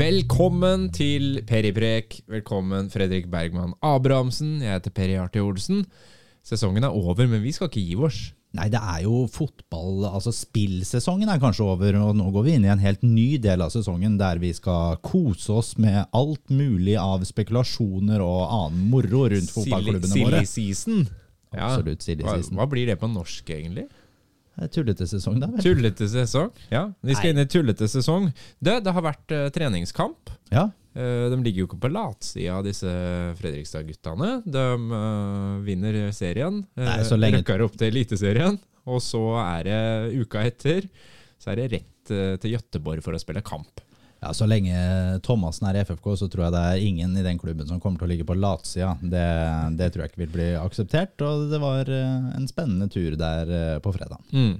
Velkommen til Periprek. Velkommen Fredrik Bergman Abrahamsen. Jeg heter Peri Arti Olsen. Sesongen er over, men vi skal ikke gi oss. Nei, det er jo fotball Altså spillsesongen er kanskje over, og nå går vi inn i en helt ny del av sesongen der vi skal kose oss med alt mulig av spekulasjoner og annen moro rundt fotballklubbene våre. Silly season. Absolutt silly hva, season. Hva blir det på norsk, egentlig? Er Tullete sesong, da vel? Tullete sesong. Ja, vi skal Nei. inn i tullete sesong. Det, det har vært uh, treningskamp. Ja. Uh, de ligger jo ikke på latsida, disse Fredrikstad-guttene. De uh, vinner serien. Nei, så lenge- Rykker opp til Eliteserien. Og så er det uka etter så er det rett eh, til Gøteborg for å spille kamp. Ja, Så lenge Thomassen er i FFK, så tror jeg det er ingen i den klubben som kommer til å ligge på latsida. Det, det tror jeg ikke vil bli akseptert, og det var eh, en spennende tur der eh, på fredag. Mm.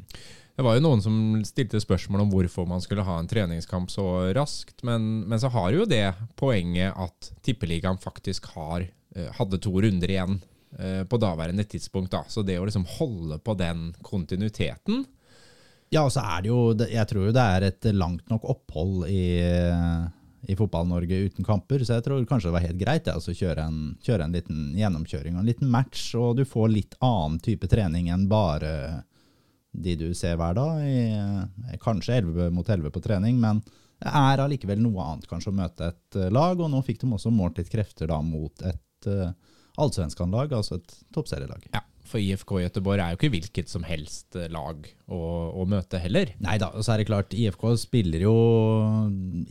Det var jo noen som stilte spørsmål om hvorfor man skulle ha en treningskamp så raskt, men, men så har jo det poenget at Tippeligaen faktisk har, eh, hadde to runder igjen på daværende tidspunkt. Da. Så det å liksom holde på den kontinuiteten Ja, og så er det jo Jeg tror jo det er et langt nok opphold i, i Fotball-Norge uten kamper, så jeg tror kanskje det var helt greit å altså kjøre, kjøre en liten gjennomkjøring og en liten match, og du får litt annen type trening enn bare de du ser hver dag. I, kanskje 11 mot 11 på trening, men det er allikevel noe annet kanskje å møte et eh, lag, og nå fikk de også målt litt krefter da mot et uh, allsvenskan-lag, altså et toppserielag. Ja, for IFK Gøteborg er jo ikke hvilket som helst eh, lag å, å møte heller. Nei da, og så er det klart, IFK spiller jo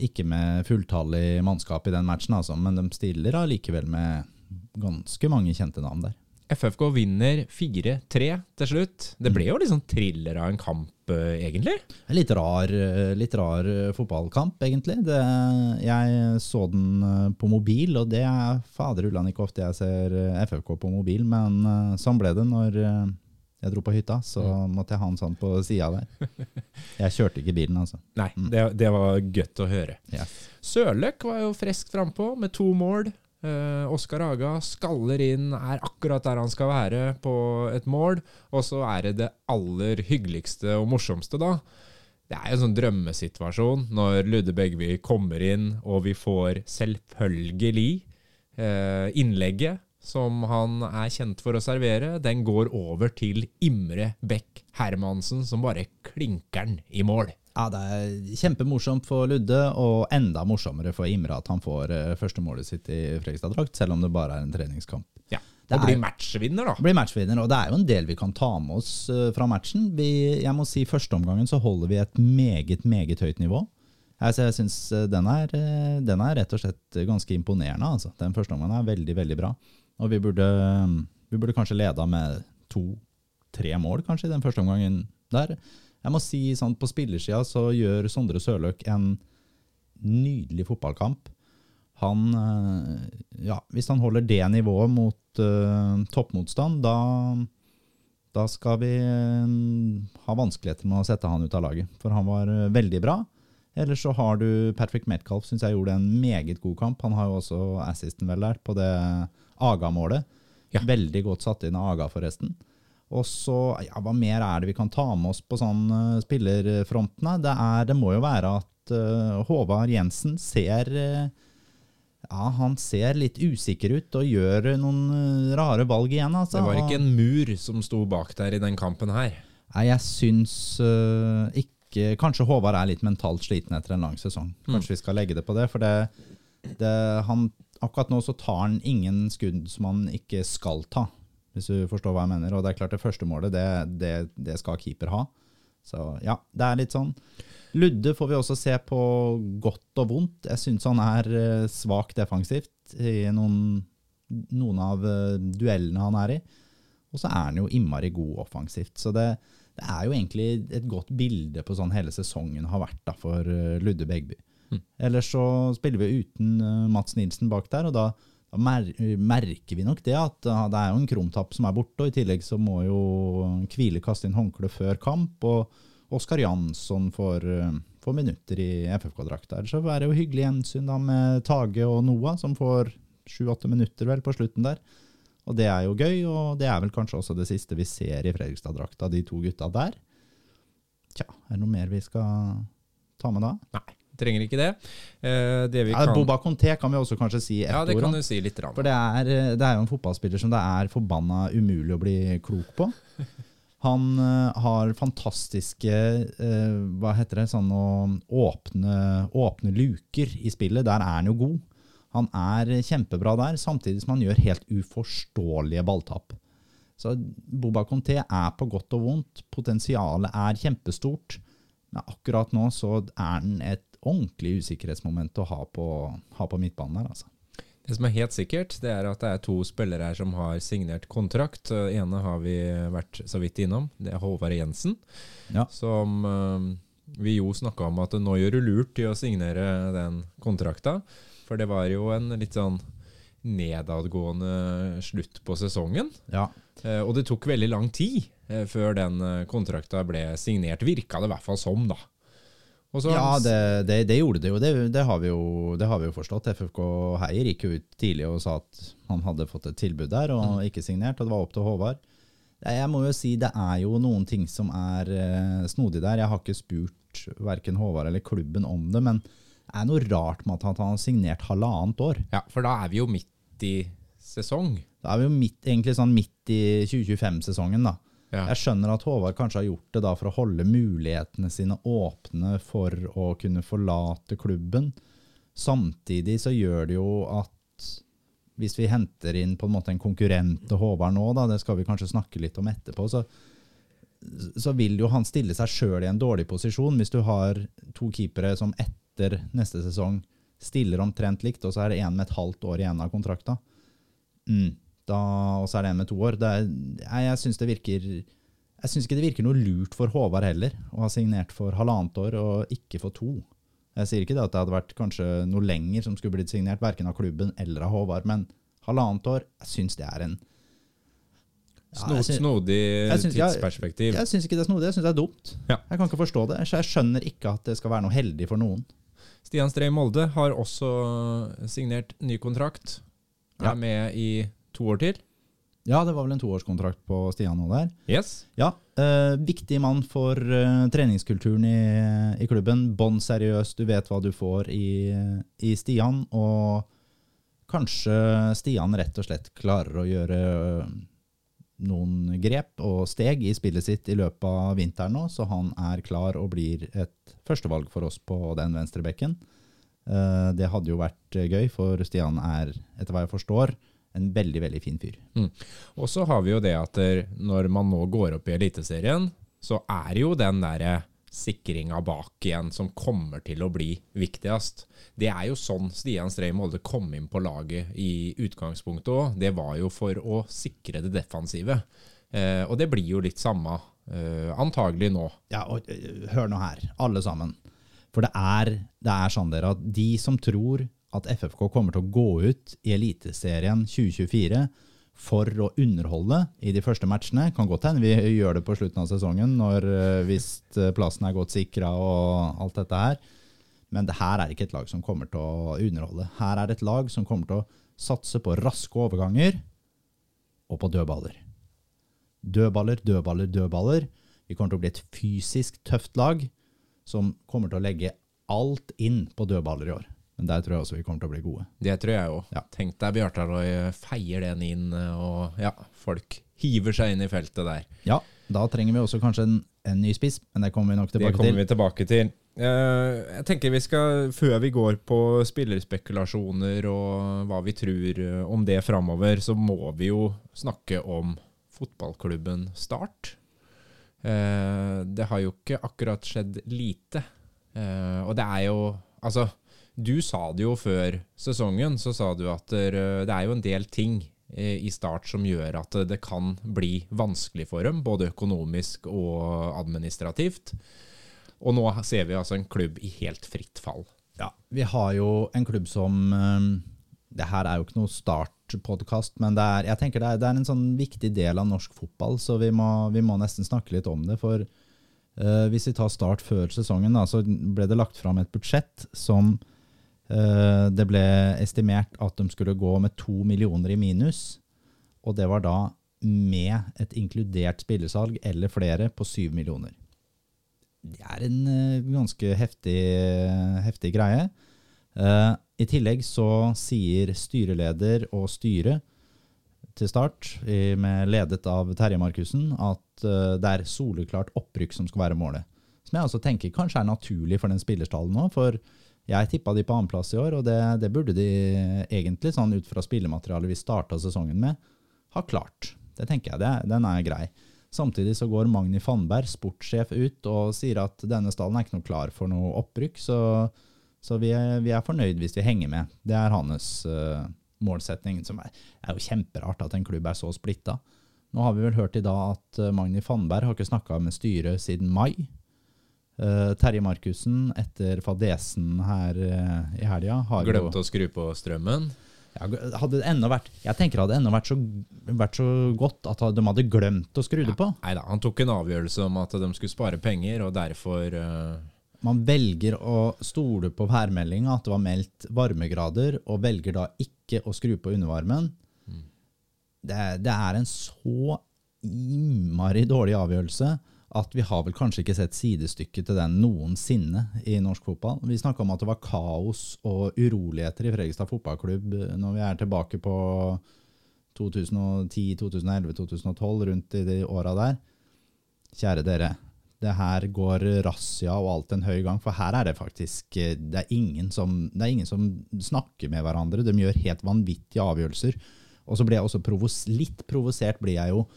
ikke med fulltallig mannskap i den matchen, altså, men de stiller allikevel med ganske mange kjente navn der. FFK vinner 4-3 til slutt. Det ble jo liksom thriller av en kamp, eh, egentlig. En litt rar, eh, litt rar eh, fotballkamp, egentlig. Det, jeg så den på mobil, og det er fader ulland ikke ofte jeg ser FFK på mobil, men sånn ble det når jeg dro på hytta, så måtte jeg ha den sånn på sida der. Jeg kjørte ikke bilen, altså. Nei, det, det var godt å høre. Yes. Sørløk var jo friskt frampå med to mål. Eh, Oskar Haga skaller inn, er akkurat der han skal være på et mål. Og så er det det aller hyggeligste og morsomste, da. Det er jo en sånn drømmesituasjon når Ludde Begvi kommer inn, og vi får selvfølgelig eh, innlegget som han er kjent for å servere. Den går over til Imre Bekk Hermansen, som bare klinker den i mål. Ja, det er kjempemorsomt for Ludde, og enda morsommere for Imre at han får eh, første målet sitt i Fredrikstad-drakt, selv om det bare er en treningskamp. Ja, Det Og er- blir matchvinner, da. Blir matchvinner, og det er jo en del vi kan ta med oss eh, fra matchen. Vi, jeg må si Førsteomgangen så holder vi et meget, meget høyt nivå. Altså, jeg synes eh, den den er rett og slett ganske imponerende. Altså. Den første omgangen er veldig, veldig bra. Og vi burde, vi burde kanskje leda med to-tre mål kanskje i den første omgangen der. Jeg må si sånn på spillersida så gjør Sondre Sørløk en nydelig fotballkamp. Han, eh, ja, hvis han holder det nivået mot uh, toppmotstand, da, da skal vi uh, ha vanskeligheter med å sette han ut av laget. For han var uh, veldig bra. Ellers så har du Patrick Metcalf, syns jeg gjorde en meget god kamp. Han har jo også assisten vel der, på det Aga-målet. Ja. Veldig godt satt inn av Aga, forresten. Og så, ja, Hva mer er det vi kan ta med oss på sånn uh, spillerfrontene? Det, er, det må jo være at uh, Håvard Jensen ser uh, ja, han ser litt usikker ut og gjør noen rare valg igjen. Altså. Det var ikke en mur som sto bak der i den kampen her. Nei, jeg syns ikke Kanskje Håvard er litt mentalt sliten etter en lang sesong. Kanskje vi skal legge det på det. For det, det, han, akkurat nå så tar han ingen skudd som han ikke skal ta, hvis du forstår hva jeg mener. Og det er klart det første målet, det, det, det skal keeper ha. Så ja, det er litt sånn. Ludde får vi også se på godt og vondt. Jeg syns han er øh, svak defensivt i noen, noen av øh, duellene han er i. Og så er han jo innmari god offensivt. Så det, det er jo egentlig et godt bilde på sånn hele sesongen har vært da for eh, Ludde Begby. Ellers så spiller vi uten eh, Mats Nilsen bak der, og da, da mer, merker vi nok det at eh, det er jo en krumtapp som er borte, og i tillegg så må jo Kvile kaste inn håndkle før kamp, og Oskar Jansson får, eh, får minutter i FFK-drakt der. Så er det jo hyggelig gjensyn da med Tage og Noah, som får sju-åtte minutter vel på slutten der. Og det er jo gøy, og det er vel kanskje også det siste vi ser i Fredrikstad-drakta, de to gutta der. Tja, er det noe mer vi skal ta med da? Nei, trenger ikke det. Eh, det vi Ja, kan, Boba Conté kan vi også kanskje si ett ja, det kan du si litt. Rann. For det er, eh, det er jo en fotballspiller som det er forbanna umulig å bli klok på. Han eh, har fantastiske hva heter det, sånn å åpne, åpne luker i spillet. Der er han jo god. Han er kjempebra der, samtidig som han gjør helt uforståelige balltap. Så Boba Conté er på godt og vondt. Potensialet er kjempestort. Men akkurat nå så er han et ordentlig usikkerhetsmoment å ha på, ha på midtbanen der, altså. Det som er helt sikkert, det er at det er to spillere her som har signert kontrakt. Den ene har vi vært så vidt innom. Det er Håvard Jensen. Ja. Som eh, vi jo snakka om at nå gjør du lurt i å signere den kontrakta. For det var jo en litt sånn nedadgående slutt på sesongen. Ja, Eh, og det tok veldig lang tid eh, før den kontrakta ble signert. Virka det i hvert fall som, da. Så- Ja, det, det, det gjorde det jo. Det, det, har vi jo. det har vi jo forstått. FFK Heier gikk jo ut tidlig og sa at han hadde fått et tilbud der, og ikke signert, og det var opp til Håvard. Jeg må jo si det er jo noen ting som er eh, snodig der. Jeg har ikke spurt verken Håvard eller klubben om det, men det er noe rart med at han har signert halvannet år. Ja, for da er vi jo midt i sesong. Da er vi jo midt, egentlig sånn midt i 2025-sesongen, da. Jeg skjønner at Håvard kanskje har gjort det da for å holde mulighetene sine åpne for å kunne forlate klubben. Samtidig så gjør det jo at hvis vi henter inn på en måte en konkurrent til Håvard nå, da, det skal vi kanskje snakke litt om etterpå, så, så vil jo han stille seg sjøl i en dårlig posisjon hvis du har to keepere som etter neste sesong stiller omtrent likt, og så er det en med et halvt år igjen av kontrakta. Mm. Da, og så er det en med to år. Det er, jeg jeg syns det virker Jeg syns ikke det virker noe lurt for Håvard heller, å ha signert for halvannet år og ikke for to. Jeg sier ikke det at det hadde vært kanskje noe lenger som skulle blitt signert, verken av klubben eller av Håvard, men halvannet år, jeg syns det er en Ja, Sno, jeg syns- snodig jeg synes, tidsperspektiv. Jeg syns ikke det er snodig, jeg syns det er dumt. Ja. Jeg kan ikke forstå det. Jeg skjønner ikke at det skal være noe heldig for noen. Stian Strei Molde har også signert ny kontrakt. Er Ja. med i to år til. Ja, det var vel en toårskontrakt på Stian nå der. Yes. Ja, eh, viktig mann for eh, treningskulturen i, i klubben. Bånn seriøs, du vet hva du får i, i Stian. Og kanskje Stian rett og slett klarer å gjøre eh, noen grep og steg i spillet sitt i løpet av vinteren nå, så han er klar og blir et førstevalg for oss på den venstrebekken. Eh, det hadde jo vært eh, gøy, for Stian er, etter hva jeg forstår, en veldig, veldig fin fyr. Og så har vi jo det at når man nå går opp i Eliteserien, så er jo den derre sikringa bak igjen som kommer til å bli viktigst. Det er jo sånn Stian Strei Molde kom inn på laget i utgangspunktet òg. Det var jo for å sikre det defensive. Eh, og det blir jo litt samme eh, antagelig nå. Ja, og øh, hør nå her, alle sammen. For det er, det er sånn dere at de som tror at FFK kommer til å gå ut i Eliteserien 2024 for å underholde i de første matchene, kan godt hende vi gjør det på slutten av sesongen når øh, hvis øh, plassen er godt sikra og alt dette her. Men det her er ikke et lag som kommer til å underholde. Her er et lag som kommer til å satse på raske overganger og på dødballer. Dødballer, dødballer, dødballer. Vi kommer til å bli et fysisk tøft lag som kommer til å legge alt inn på dødballer i år. Men der tror jeg også vi kommer til å bli gode. Det tror jeg òg. Ja. Tenk deg Bjartarøy feier den inn, og ja, folk hiver seg inn i feltet der. Ja, da trenger vi også kanskje en, en ny spiss, men det kommer vi nok Det tilbake kommer til. vi tilbake til. Uh, jeg tenker vi skal, Før vi går på spillerspekulasjoner og hva vi tror eh, om det framover, så må vi jo snakke om fotballklubben Start. Uh, det har jo ikke akkurat skjedd lite. Uh, og det er jo Altså, du sa det jo før sesongen, så sa du at det det er jo en del ting eh, i Start som gjør at det kan bli vanskelig for dem, både økonomisk og administrativt. Og nå ser vi altså en klubb i helt fritt fall. Ja, vi har jo en klubb som eh, Det her er jo ikke noe startpodkast, men det er, jeg tenker det er, det er en sånn viktig del av norsk fotball, så vi må, vi må nesten snakke litt om det. For uh, hvis vi tar Start før sesongen, da, så ble det lagt fram et budsjett som eh, det ble estimert at de skulle gå med to millioner i minus. Og det var da med et inkludert spillesalg eller flere på syv millioner. det er en eh, ganske heftig, heftig greie. Eh, I tillegg så sier styreleder og styret til start, med ledet av Terje Markussen, at eh, det er soleklart opprykk som skal være målet. Som jeg også tenker kanskje er naturlig for den spillerstallen nå. For jeg tippa de på annenplass i år, og det, det burde de egentlig, sånn ut fra spillematerialet vi starta sesongen med, ha klart. Det tenker jeg, det, den er grei. Samtidig så går Magni Fannberg, sportssjef, ut og sier at denne stallen er ikke noe klar for noe opprykk, så, så vi, er, vi, er, fornøyd hvis vi henger med. Det er hans uh, målsetning. Som er, er, jo kjemperart at en klubb er så splitta. Nå har vi vel hørt i dag at uh, Magni Fannberg har ikke snakka med styret siden mai. Uh, Terje Markussen, etter fadesen her uh, i helga Glemte å skru på strømmen? Ja, hadde enda vært, jeg tenker det hadde enda vært så, vært så, godt at de hadde glemt å skru det på. Nei da, han tok en avgjørelse om at de skulle spare penger, og derfor uh... Man velger å stole på værmeldinga, at det var meldt varmegrader, og velger da ikke å skru på undervarmen. Mm. Det, det er en så innmari dårlig avgjørelse at vi har vel kanskje ikke sett sidestykket til den noensinne i norsk fotball. Vi snakka om at det var kaos og uroligheter i Fredrikstad fotballklubb når vi er tilbake på 2010, 2011, 2012, rundt i de åra der. Kjære dere, det her går razzia og alt en høy gang, for her er det faktisk det er, ingen som, er ingen som snakker med hverandre. De gjør helt vanvittige avgjørelser. Og så blir jeg også provos litt provosert blir jeg jo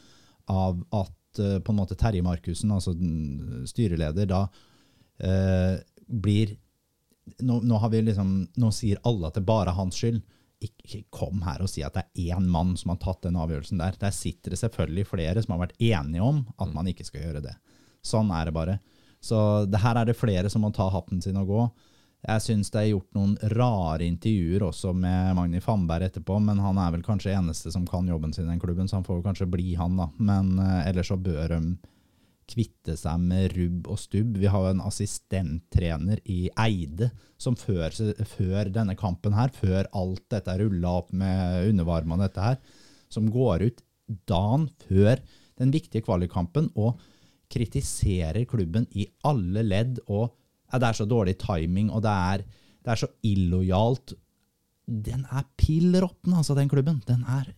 av at Eh, på en måte Terje Markussen, altså styreleder, da eh, blir nå, nå, har vi liksom, nå sier alle at det bare er hans skyld. Ikke kom her og si at det er én mann som har tatt den avgjørelsen der. Der sitter det selvfølgelig flere som har vært enige om at man ikke skal gjøre det. Sånn er det bare. Så det her er det flere som må ta hatten sin og gå. Jeg syns det er gjort noen rare intervjuer også med Magni Fannberg etterpå, men han er vel kanskje eneste som kan jobben sin i den klubben, så han får kanskje bli han, da. Men uh, ellers så bør de kvitte seg med rubb og stubb. Vi har jo en assistenttrener i Eide som før, før denne kampen her, før alt dette rulla opp med undervarme og dette her, som går ut dagen før den viktige kvalikkampen og kritiserer klubben i alle ledd og det er så dårlig timing, og det er, det er så illojalt. Den er pill råtten, altså, den klubben. Den er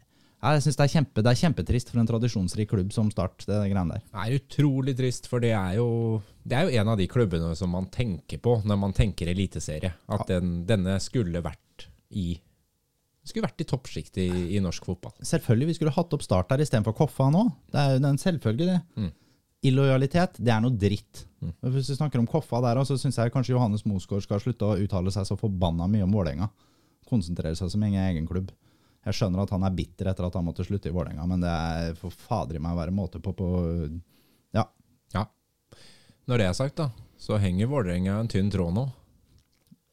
ja, jeg synes det er, kjempe, det er kjempetrist for en tradisjonsrik klubb som Start. Det, det greiene der. Det er utrolig trist, for det er, jo, det er jo en av de klubbene som man tenker på når man tenker eliteserie. At ja. den, denne skulle vært i skulle vært i toppsjiktet i, i, norsk fotball. Selvfølgelig. Vi skulle hatt opp Start der istedenfor Koffa nå. Det er jo en selvfølge, det. Mm. Illojalitet, det er noe dritt. Mm. Hvis vi snakker om Koffa der, så syns jeg kanskje Johannes Mosgaard skal slutte å uttale seg så forbanna mye om Vålerenga. Konsentrere seg som ingen egen klubb. Jeg skjønner at han er bitter etter at han måtte slutte i Vålerenga, men det er for fader i meg å være måte på, på Ja. ja. Når det er sagt, da, så henger Vålerenga en tynn tråd nå.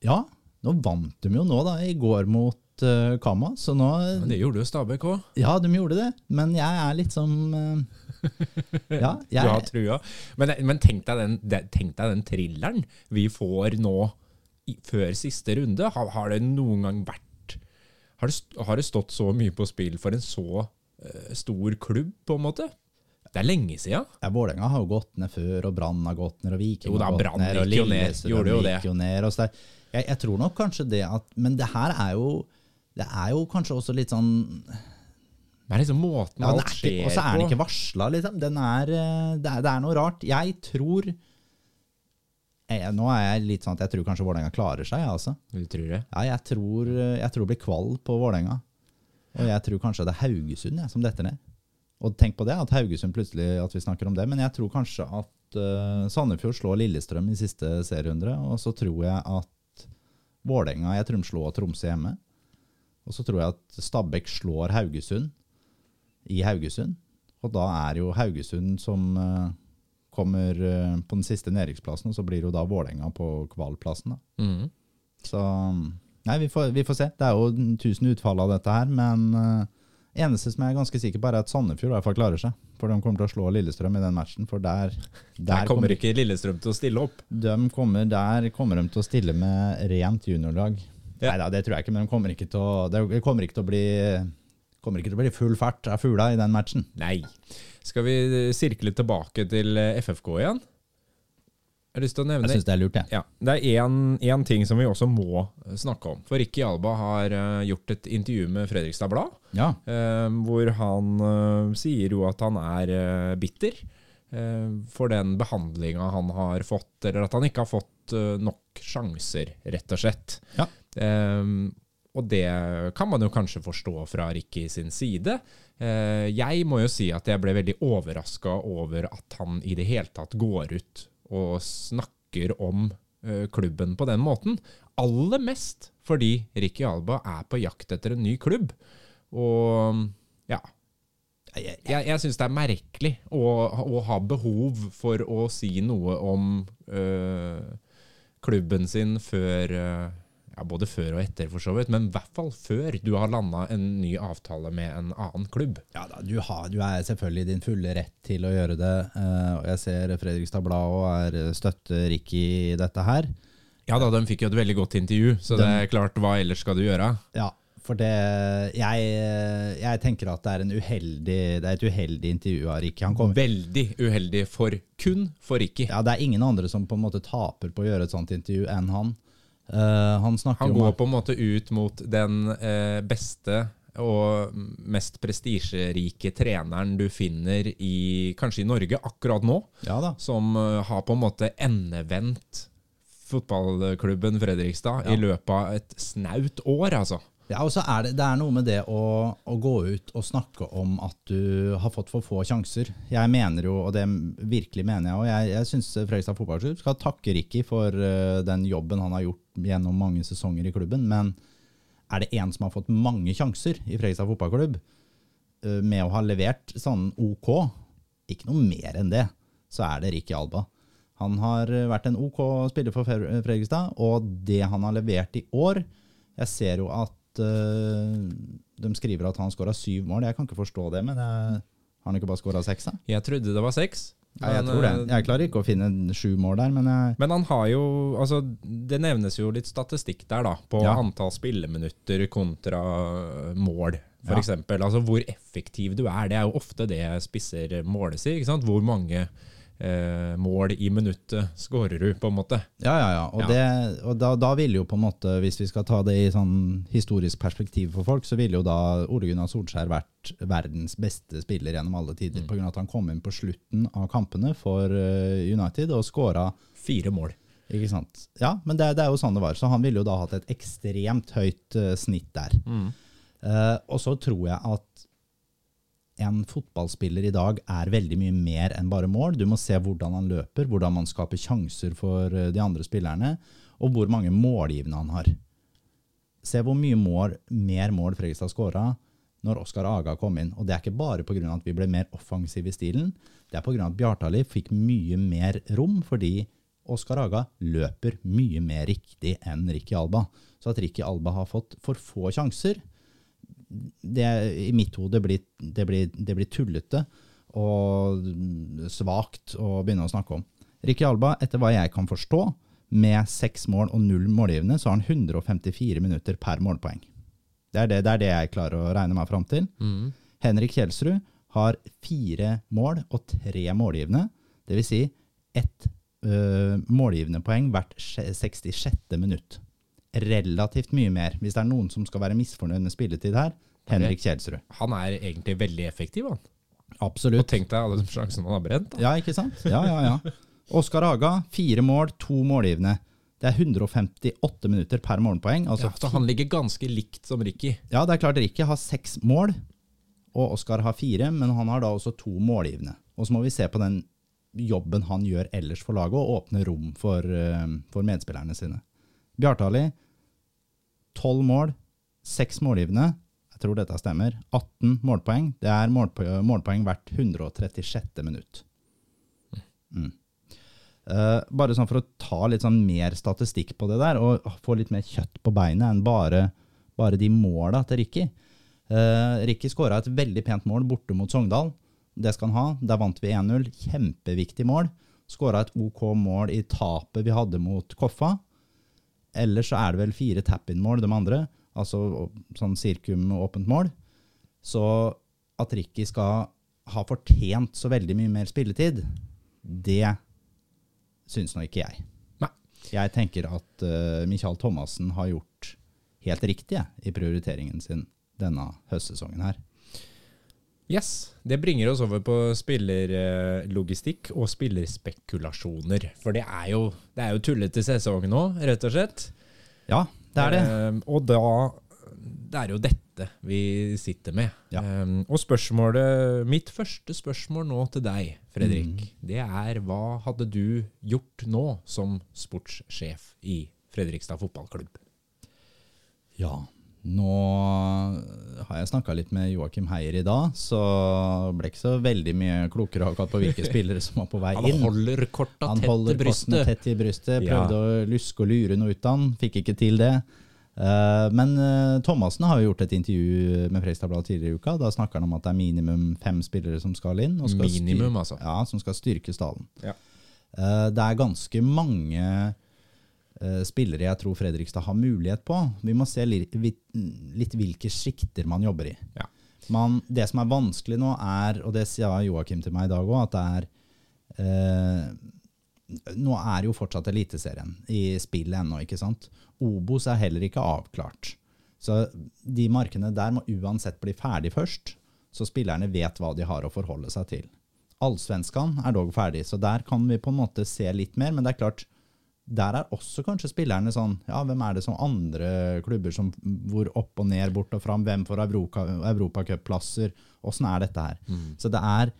Ja, nå vant de jo nå, da, i går mot uh, Kama, så nå Men Det gjorde jo Stabæk òg. Ja, de gjorde det, men jeg er litt som uh, ja, jeg, du har trua. Men, men tenk, deg den, tenk, deg den, thrilleren vi får nå i, før siste runde. Har, har, det noen gang vært har det, har det, stått så mye på spill for en så uh, stor klubb, på en måte? Det er lenge siden. Ja, Vålerenga har jo gått ned før, og Brann har gått ned, og Viking har gått ned, og Lillestrøm gikk jo ned. Og jeg, jeg, tror nok kanskje det at Men det her er jo Det er jo kanskje også litt sånn det er liksom måten ja, alt skjer på. Og så er den ikke varsla, liksom. Den er, eh, det, er, det, er, noe rart. Jeg tror jeg, Nå er jeg litt sånn at jeg tror kanskje Vålerenga klarer seg, altså. Du tror det? Ja, jeg tror, jeg tror det blir kvall på Vålerenga. Og jeg tror kanskje det er Haugesund som detter ned. Og tenk på det, at Haugesund plutselig at vi snakker om det. Men jeg tror kanskje at uh, Sandefjord slår Lillestrøm i siste serierunde. Og så tror jeg at Vålerenga jeg tror de slår Tromsø hjemme. Og så tror jeg at Stabæk slår Haugesund i Haugesund. Og da er jo Haugesund som uh, kommer uh, på den siste nedrykksplassen, og så blir jo da Vålerenga på kvalplassen. da. Mm. Så Nei, vi får, vi får, se. Det er jo tusen utfall av dette her, men uh, eneste som jeg er ganske sikker på, er at Sandefjord i hvert fall klarer seg. For de kommer til å slå Lillestrøm i den matchen. For der, der, der kommer, kommer ikke Lillestrøm til å stille opp? De kommer, der kommer de til å stille med rent juniorlag. Ja. Nei da, det tror jeg ikke, men de kommer ikke til å, det kommer ikke til å bli kommer ikke til å bli full fart av fugla i den matchen. Nei. Skal vi sirkle tilbake til eh, FFK igjen? Jeg har lyst til å Jeg nevne syns det er lurt, jeg. ja, Det er én ting som vi også må eh, snakke om. For Ricky Alba har eh, gjort et intervju med Fredrikstad Blad, Ja. eh, hvor han eh, sier jo at han er eh, bitter eh, for den behandlinga han har fått, eller at han ikke har fått eh, nok sjanser, rett og slett. Ja. Eh, og det kan man jo kanskje forstå fra Ricky sin side. Eh, jeg må jo si at jeg ble veldig overraska over at han i det hele tatt går ut og snakker om eh, klubben på den måten. Aller mest fordi Ricky Alba er på jakt etter en ny klubb. Og ja, Jeg, jeg, syns det er merkelig å, å ha behov for å si noe om øh, klubben sin før øh, ja, Både før og etter, for så vidt, men i hvert fall før du har landa en ny avtale med en annen klubb. Ja da, du, har, du er selvfølgelig i din fulle rett til å gjøre det. eh, og jeg ser Fredrikstad Blad er eh, støtter Ricky i dette her. Ja da, de fikk jo et veldig godt intervju, så det er klart, hva ellers skal du gjøre? Ja, for det jeg, jeg tenker at det er, en uheldig, det er et uheldig intervju av Ricky. Han Veldig uheldig for kun for Ricky. ja, det er ingen andre som på en måte taper på å gjøre et sånt intervju enn han. Eh, han Han går på en måte ut mot den uh, beste og mest prestisjerike treneren du finner i kanskje i Norge akkurat nå, Ja som uh, har på en måte endevendt fotballklubben Fredrikstad Ja. i løpet av et snaut år, altså. Ja, og så er det, det er noe med det å, å gå ut og snakke om at du har fått for få sjanser. Jeg mener jo, og det virkelig mener jeg, og jeg, jeg syns Fredrikstad fotballklubb skal takke Ricky for uh, den jobben han har gjort gjennom mange sesonger i klubben. Men er det en som har fått mange sjanser i Fredrikstad fotballklubb, uh, med å ha levert sånn OK, ikke noe mer enn det, så er det Ricky Alba. Han har eh, vært en OK spiller for Fre- Fredrikstad, og det han har levert i år Jeg ser jo at eh, de skriver at han skåra syv mål. Jeg kan ikke forstå det, men jeg, har han ikke bare skåra seks? da? Jeg trodde det var seks. Ja, jeg tror det. eh, Jeg klarer ikke å finne sju mål der, men jeg, Men han har jo altså, Det nevnes jo litt statistikk der, da. På Ja. antall spilleminutter kontra mål, Ja. Eksempel. Altså hvor effektiv du er. Det er jo ofte det spisser måles i. ikke sant? Hvor mange eh, mål i minuttet skårer du, på en måte. Ja, ja, ja. Og, Ja. Det, og da, da vil jo på en måte, hvis vi skal ta det i sånn historisk perspektiv for folk, så ville jo da Ole Gunnar Solskjær vært verdens beste spiller gjennom alle tider. På grunn av at han kom inn på slutten av kampene for eh, United og skåra Fire mål. Ikke sant? Ja, men det, det er jo sånn det var. Så han ville jo da hatt et ekstremt høyt eh, snitt der. Eh, og så tror jeg at en fotballspiller i dag er veldig mye mer enn bare mål. Du må se hvordan han løper, hvordan man skaper sjanser for eh, de andre spillerne, og hvor mange målgivende han har. Se hvor mye mål, mer mål Fredrikstad skåra når Oskar Aga kom inn. Og det er ikke bare pga. at vi ble mer offensive i stilen, det er pga. at Bjartali fikk mye mer rom, fordi Oskar Aga løper mye mer riktig enn Ricky Alba. Så at Ricky Alba har fått for få sjanser, det i mitt hode blir, det blir, det blir tullete og svakt å begynne å snakke om. Ricky Alba, etter hva jeg kan forstå, med seks mål og null målgivende, så har han 154 minutter per målpoeng. Det er det, det er det jeg klarer å regne meg fram til. Henrik Kjelsrud har fire mål og tre målgivende, dvs. Si ett øh, målgivende poeng hvert 66. minutt. Relativt mye mer. Hvis det er noen som skal være misfornøyd med spilletid her, Henrik Kjelsrud. Han er egentlig veldig effektiv, han. Absolutt. Og tenk deg alle de sjansene han har brent. Da. Ja, ikke sant? Ja, ja, ja. Oskar Haga, fire mål, to målgivende. Det er 158 minutter per målpoeng. Altså, Ja, så han ligger ganske likt som Ricky. ja, det er klart Ricky har seks mål, og Oskar har fire, men han har da også to målgivende. Og så må vi se på den jobben han gjør ellers for laget, og åpne rom for, eh, for medspillerne sine. Bjartali, tolv mål, seks målgivende. Jeg tror dette stemmer. 18 målpoeng. Det er målpoeng, målpoeng hvert 136. minutt. Mm. Uh, bare sånn for å ta litt sånn mer statistikk på det der, og få litt mer kjøtt på beinet enn bare, bare de måla til Ricky. Uh, Ricky skåra et veldig pent mål borte mot Sogndal. Det skal han ha. Der vant vi 1-0. Kjempeviktig mål. Skåra et OK mål i tapet vi hadde mot Koffa. Ellers så er det vel fire tap-in-mål, de andre. Altså sånn sirkum-åpent mål. Så at Ricky skal ha fortjent så veldig mye mer spilletid, det syns nå ikke jeg. Nei. Jeg tenker at uh, Michael Thomassen har gjort helt riktig i prioriteringen sin denne høstsesongen her. Yes, Det bringer oss over på spillerlogistikk og spillerspekulasjoner. For det er jo, det er jo tullete sesong nå, rett og slett. Ja, det er det. Eh, og da Det er jo dette vi sitter med. Ja. Eh, og spørsmålet Mitt første spørsmål nå til deg, Fredrik, Mm. det er hva hadde du gjort nå som sportssjef i Fredrikstad fotballklubb? Ja, nå har jeg snakka litt med Joakim Heier i dag, så ble ikke så veldig mye klokere akkurat på hvilke spillere som var på vei inn. Han holder korta Han tett holder kortene brystet. tett i brystet. Ja. Prøvde å luske og lure noe ut av han, fikk ikke til det. Eh, men uh, Thomassen har jo gjort et intervju med Fredrikstad-bladet tidligere i uka. Da snakker han om at det er minimum fem spillere som skal inn. Og skal Minimum, altså. Ja, som skal styrke stallen. Ja. Eh, det er ganske mange eh, spillere jeg tror Fredrikstad har mulighet på. Vi må se litt, litt hvilke sjikter man jobber i. Ja. Man, det som er vanskelig nå, er, og det sa Joakim til meg i dag òg, at det er eh, Nå er jo fortsatt Eliteserien i spill ennå, ikke sant. Obos er heller ikke avklart. Så de markene der må uansett bli ferdig først, så spillerne vet hva de har å forholde seg til. Allsvenskan er dog ferdig, så der kan vi på en måte se litt mer. Men det er klart, der er også kanskje spillerne sånn Ja, hvem er det som andre klubber som hvor opp og ned, bort og fram? Hvem får Europa, Europacuplasser? Åssen er dette her? Så det er,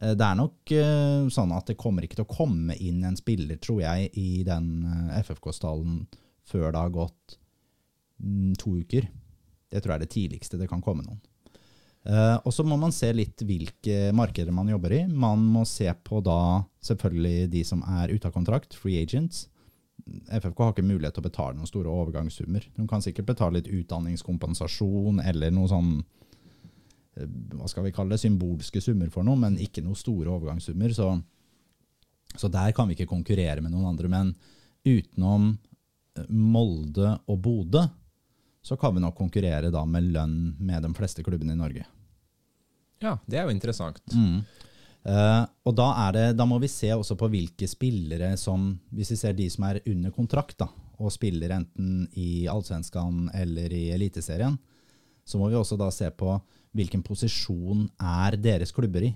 eh, det er nok eh, sånn at det kommer ikke til å komme inn en spiller, tror jeg, i den eh, FFK-stallen før det har gått mm, to uker. Det tror jeg er det tidligste det kan komme noen. Uh, og så må man se litt hvilke markeder man jobber i. Man må se på da selvfølgelig de som er ute av kontrakt, free agents. FFK har ikke mulighet til å betale noen store overgangssummer. De kan sikkert betale litt utdanningskompensasjon eller noe sånn eh, hva skal vi kalle det, symbolske summer for noe, men ikke noen store overgangssummer. Så, så der kan vi ikke konkurrere med noen andre. Men utenom eh, Molde og Bodø, så kan vi nok konkurrere da med lønn med de fleste klubbene i Norge. Ja, det er jo interessant. Mm. Eh, og da, det, da må vi se også på hvilke spillere som Hvis vi ser de som er under kontrakt da, og spiller enten i Allsvenskan eller i Eliteserien, så må vi også da se på hvilken posisjon er deres klubber i.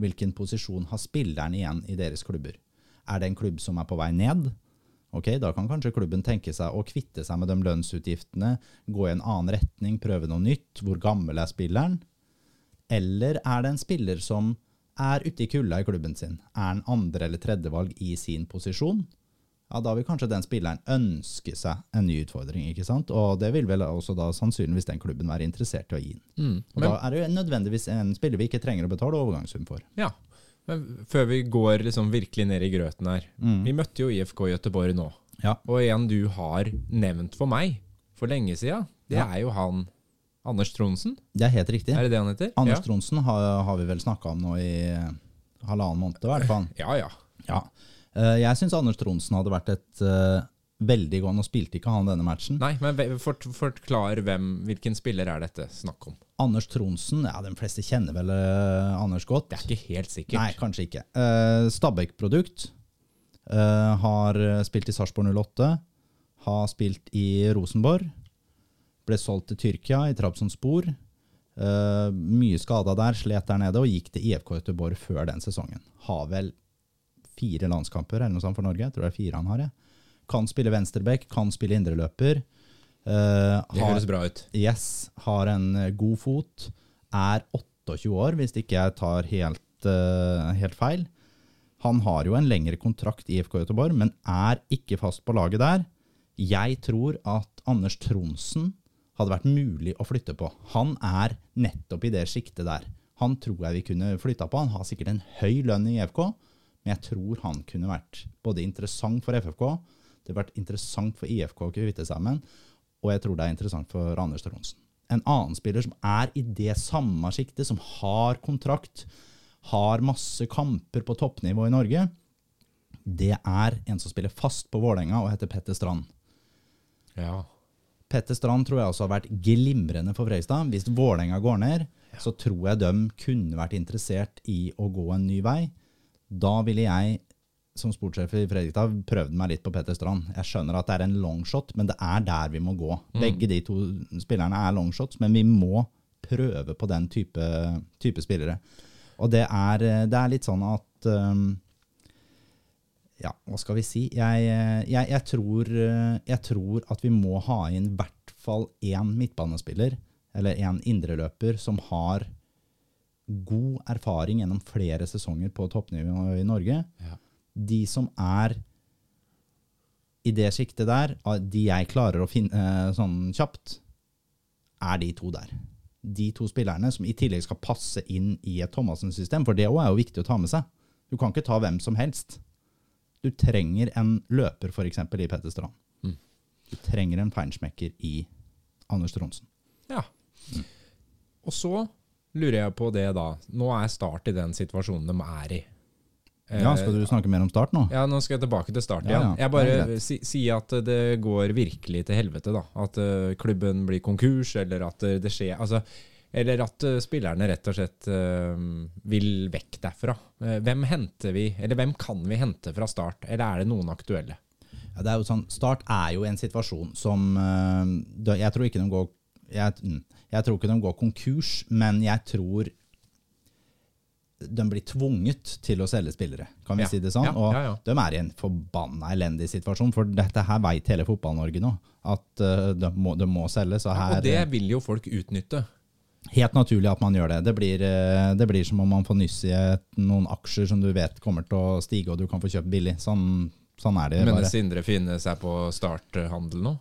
Hvilken posisjon har spilleren igjen i deres klubber? Er det en klubb som er på vei ned? Ok, Da kan kanskje klubben tenke seg å kvitte seg med de lønnsutgiftene, gå i en annen retning, prøve noe nytt. Hvor gammel er spilleren? Eller er det en spiller som er ute i kulda i klubben sin? Er han andre- eller tredjevalg i sin posisjon? Ja, Da vil kanskje den spilleren ønske seg en ny utfordring, ikke sant? Og det vil vel også da sannsynligvis den klubben være interessert i å gi den. Mm. Og Men, da er det jo nødvendigvis en spiller vi ikke trenger å betale overgangssum for. ja. Men før vi går liksom virkelig ned i grøten her. Mm. Vi møtte jo IFK Gøteborg nå. Ja. Og en du har nevnt for meg for lenge siden, det Ja. er jo han Anders Tronsen. Det er helt riktig. Er det det han heter? Anders ja. Tronsen har, har vi vel snakka om nå i eh, halvannen måned, i hvert fall. ja, ja. Ja. Eh, Jeg syns Anders Tronsen hadde vært et uh, veldig godt Nå spilte ikke han denne matchen. Nei, men fort, forklar hvem, hvilken spiller er dette snakk om. Anders Tronsen, ja, de fleste kjenner vel uh, Anders godt. Det er ikke helt sikkert. Nei, kanskje ikke. Uh, Stabæk-produkt. har spilt i Sarpsborg 08. Har spilt i Rosenborg. Ble solgt til Tyrkia, i Trabzonspor. Uh, mye skada der, slet der nede, og gikk til IFK Göteborg før den sesongen. Har vel fire landskamper eller noe sånt for Norge. Jeg tror det er fire han har. Jeg. Kan spille venstreback, kan spille indreløper. Uh, Det høres bra ut. Yes, har en eh, god fot. Er 28 år, hvis ikke jeg tar helt, uh, helt feil. Han har jo en lengre kontrakt i IFK Göteborg, men er ikke fast på laget der. Jeg tror at Anders Tronsen hadde vært mulig å flytte på. Han er nettopp i det siktet der. Han tror jeg vi kunne flytta på. Han har sikkert en høy lønn i FK, men jeg tror han kunne vært både interessant for FFK, det har vært interessant for IFK å kvitte seg med, og jeg tror det er interessant for Anders Trondsen. En annen spiller som er i det samme siktet, som har kontrakt, har masse kamper på toppnivå i Norge, det er en som spiller fast på Vålerenga og heter Petter Strand. Ja. Petter Strand tror jeg også har vært glimrende for Frøystad. Hvis Vålerenga går ned, så tror jeg de kunne vært interessert i å gå en ny vei. Da ville jeg som sportssjef i Fredrikstad prøvd meg litt på Petter Strand. Jeg skjønner at det er en longshot, men det er der vi må gå. Begge de to spillerne er longshots, men vi må prøve på den type, type spillere. Og det er, det er litt sånn at um, Ja, hva skal vi si? Jeg, jeg, jeg, tror, jeg tror at vi må ha inn i hvert fall én midtbanespiller, eller én indreløper, som har god erfaring gjennom flere sesonger på toppnivå i Norge. Ja. De som er i det sjiktet der, de jeg klarer å finne eh, sånn kjapt, er de to der. De to spillerne som i tillegg skal passe inn i et Thomassen-system, for det òg er jo viktig å ta med seg. Du kan ikke ta hvem som helst. Du trenger en løper, f.eks. i Petter Strand. Mm. Du trenger en feinschmecker i Anders Tronsen. Ja. Og så lurer jeg på det da. Nå er Start i den situasjonen de er i. Ja, Skal du snakke mer om Start nå? Ja, nå skal jeg tilbake til start igjen. ja. Jeg bare greit. si, sier at det går virkelig til helvete, da. At uh, klubben blir konkurs, eller at eh, det skjer Altså, eller at eh, spillerne rett og slett eh, vil vekk derfra. Eh, hvem henter vi, eller hvem kan vi hente fra start, eller er det noen aktuelle? Ja, det er jo sånn, Start er jo en situasjon som Jeg tror ikke de går jeg, mm, jeg tror ikke de går konkurs, men jeg tror de blir tvunget til å selge spillere, kan vi Ja. si det sånn? Og ja, ja. de er i en forbanna elendig situasjon, for dette her veit hele Fotball-Norge nå. At de, må, de må selge. Så her Og det vil jo folk utnytte. Helt naturlig at man gjør det. Det blir, eh, det blir som om man får nyss i noen aksjer som du vet kommer til å stige, og du kan få kjøpt billig. Sånn, sånn er det Men bare. Sindre Finne seg på starthandel nå?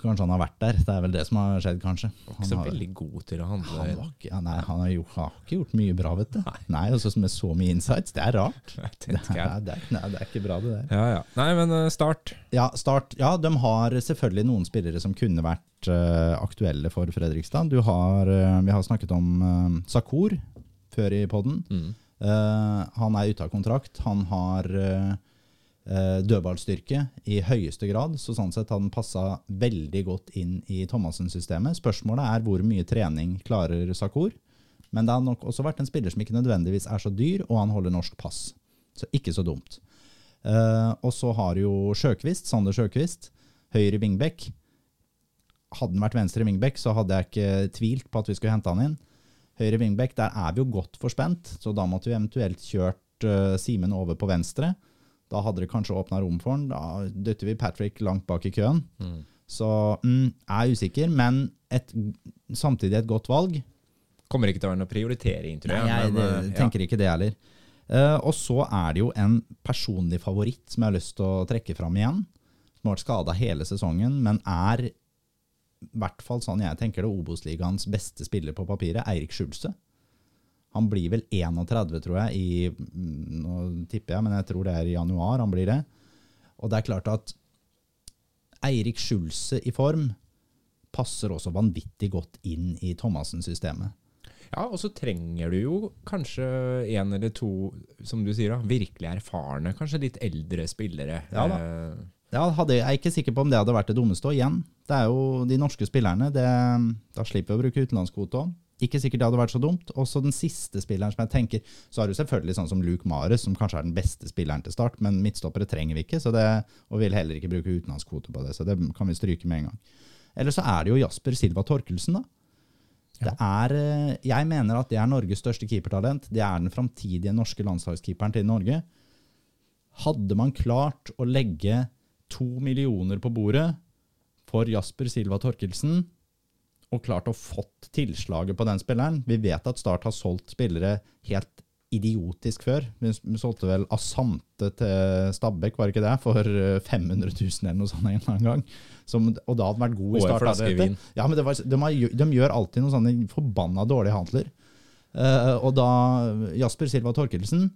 Kanskje han har vært der. Det er vel det som har skjedd, kanskje. Han Ikke så har, veldig god til å han handle. var ikke, ja, nei, han har, gjort, har ikke gjort mye bra, vet du. Nei, nei også med så mye insights. Det er rart. Det er, det er, nei, det er ikke bra, det der. Ja, ja. Nei, men eh, start. Ja, start. Ja, de har selvfølgelig noen spillere som kunne vært uh, aktuelle for Fredrikstad. Du har, uh, vi har snakket om uh, Sakur før i podden. Mm. Han er ute av kontrakt. Han har dødballstyrke i høyeste grad, så sånn sett har han passa veldig godt inn i Thomassen-systemet. Spørsmålet er hvor mye trening klarer Sakur. Men det har nok også vært en spiller som ikke nødvendigvis er så dyr, og han holder norsk pass. Så ikke så dumt. Eh, og så har jo Sjøkvist, Sander Sjøkvist, høyre vingbekk. Hadde han vært venstre vingbekk, så hadde jeg ikke tvilt på at vi skulle hente han inn. Høyre vingbekk, der er vi jo godt forspent, så da måtte vi eventuelt kjørt uh, Simen over på venstre. Da hadde det kanskje åpna rom for han. Da dytter vi Patrick langt bak i køen. Mm. Så mm, jeg er usikker, men et, samtidig et godt valg. Kommer ikke til å være noe prioritering, tror jeg. Nei, jeg men, det, eh, ja. tenker ikke det heller. Uh, og så er det jo en personlig favoritt som jeg har lyst til å trekke fram igjen. Som har vært skada hele sesongen, men er i hvert fall sånn jeg tenker det, Obos-ligaens beste spiller på papiret, Eirik Skjulse. Han blir vel 31, tror jeg, i mm, Nå tipper jeg, men jeg tror det er i januar han blir det. Og det er klart at Eirik Skjulse i form passer også vanvittig godt inn i Thomassen-systemet. Ja, og så trenger du jo kanskje en eller to, som du sier, da, virkelig erfarne, kanskje litt eldre spillere. Ja da. Eh, Ja, hadde, jeg er ikke sikker på om det hadde vært det dummeste. Og igjen, det er jo de norske spillerne. Det, da slipper vi å bruke utenlandskvote òg. Ikke sikkert det hadde vært så dumt. Også den siste spilleren som jeg tenker Så har du selvfølgelig sånn som Luke Mares, som kanskje er den beste spilleren til start, men midtstoppere trenger vi ikke, så det, og vil heller ikke bruke utenlandskvote på det. Så det kan vi stryke med en gang. Eller så er det jo Jasper Silva Torkelsen, da. Det er, eh, jeg mener at det er Norges største keepertalent. Det er den framtidige norske landslagskeeperen til Norge. Hadde man klart å legge to millioner på bordet for Jasper Silva Torkelsen, og klart å fått tilslaget på den spilleren Vi vet at Start har solgt spillere helt idiotisk før. Vi solgte vel Asante til Stabæk, var det ikke det? For eh, 500 000 eller noe sånt en eller annen gang. Som, og da hadde vært god i Start. Ja, men det var, de, har, de gjør alltid noen sånne forbanna dårlige handler. Uh, og da Jasper Silva Torkelsen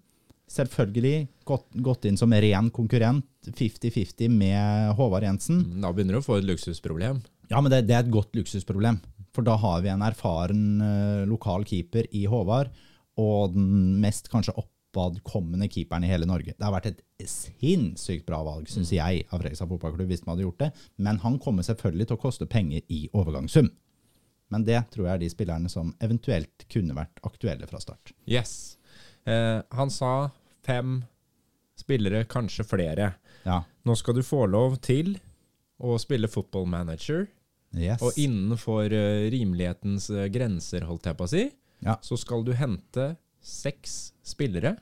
selvfølgelig gått, gått inn som ren konkurrent, 50-50 med Håvard Jensen. Da begynner du å få et luksusproblem. Ja, men det, det er et godt luksusproblem. For da har vi en erfaren uh, lokal keeper i Håvard, og den mest kanskje oppadkommende keeperen i hele Norge. Det har vært et sinnssykt bra valg, syns jeg, av Fredrikstad fotballklubb hvis man hadde gjort det. Men han kommer selvfølgelig til å koste penger i overgangssum. Men det tror jeg er de spillerne som eventuelt kunne vært aktuelle fra start. Yes. Eh, han sa fem spillere, kanskje flere. Ja. Nå skal du få lov til å spille football manager, Yes. og innenfor eh, rimelighetens eh, grenser, holdt jeg på å si, Ja. så skal du hente seks spillere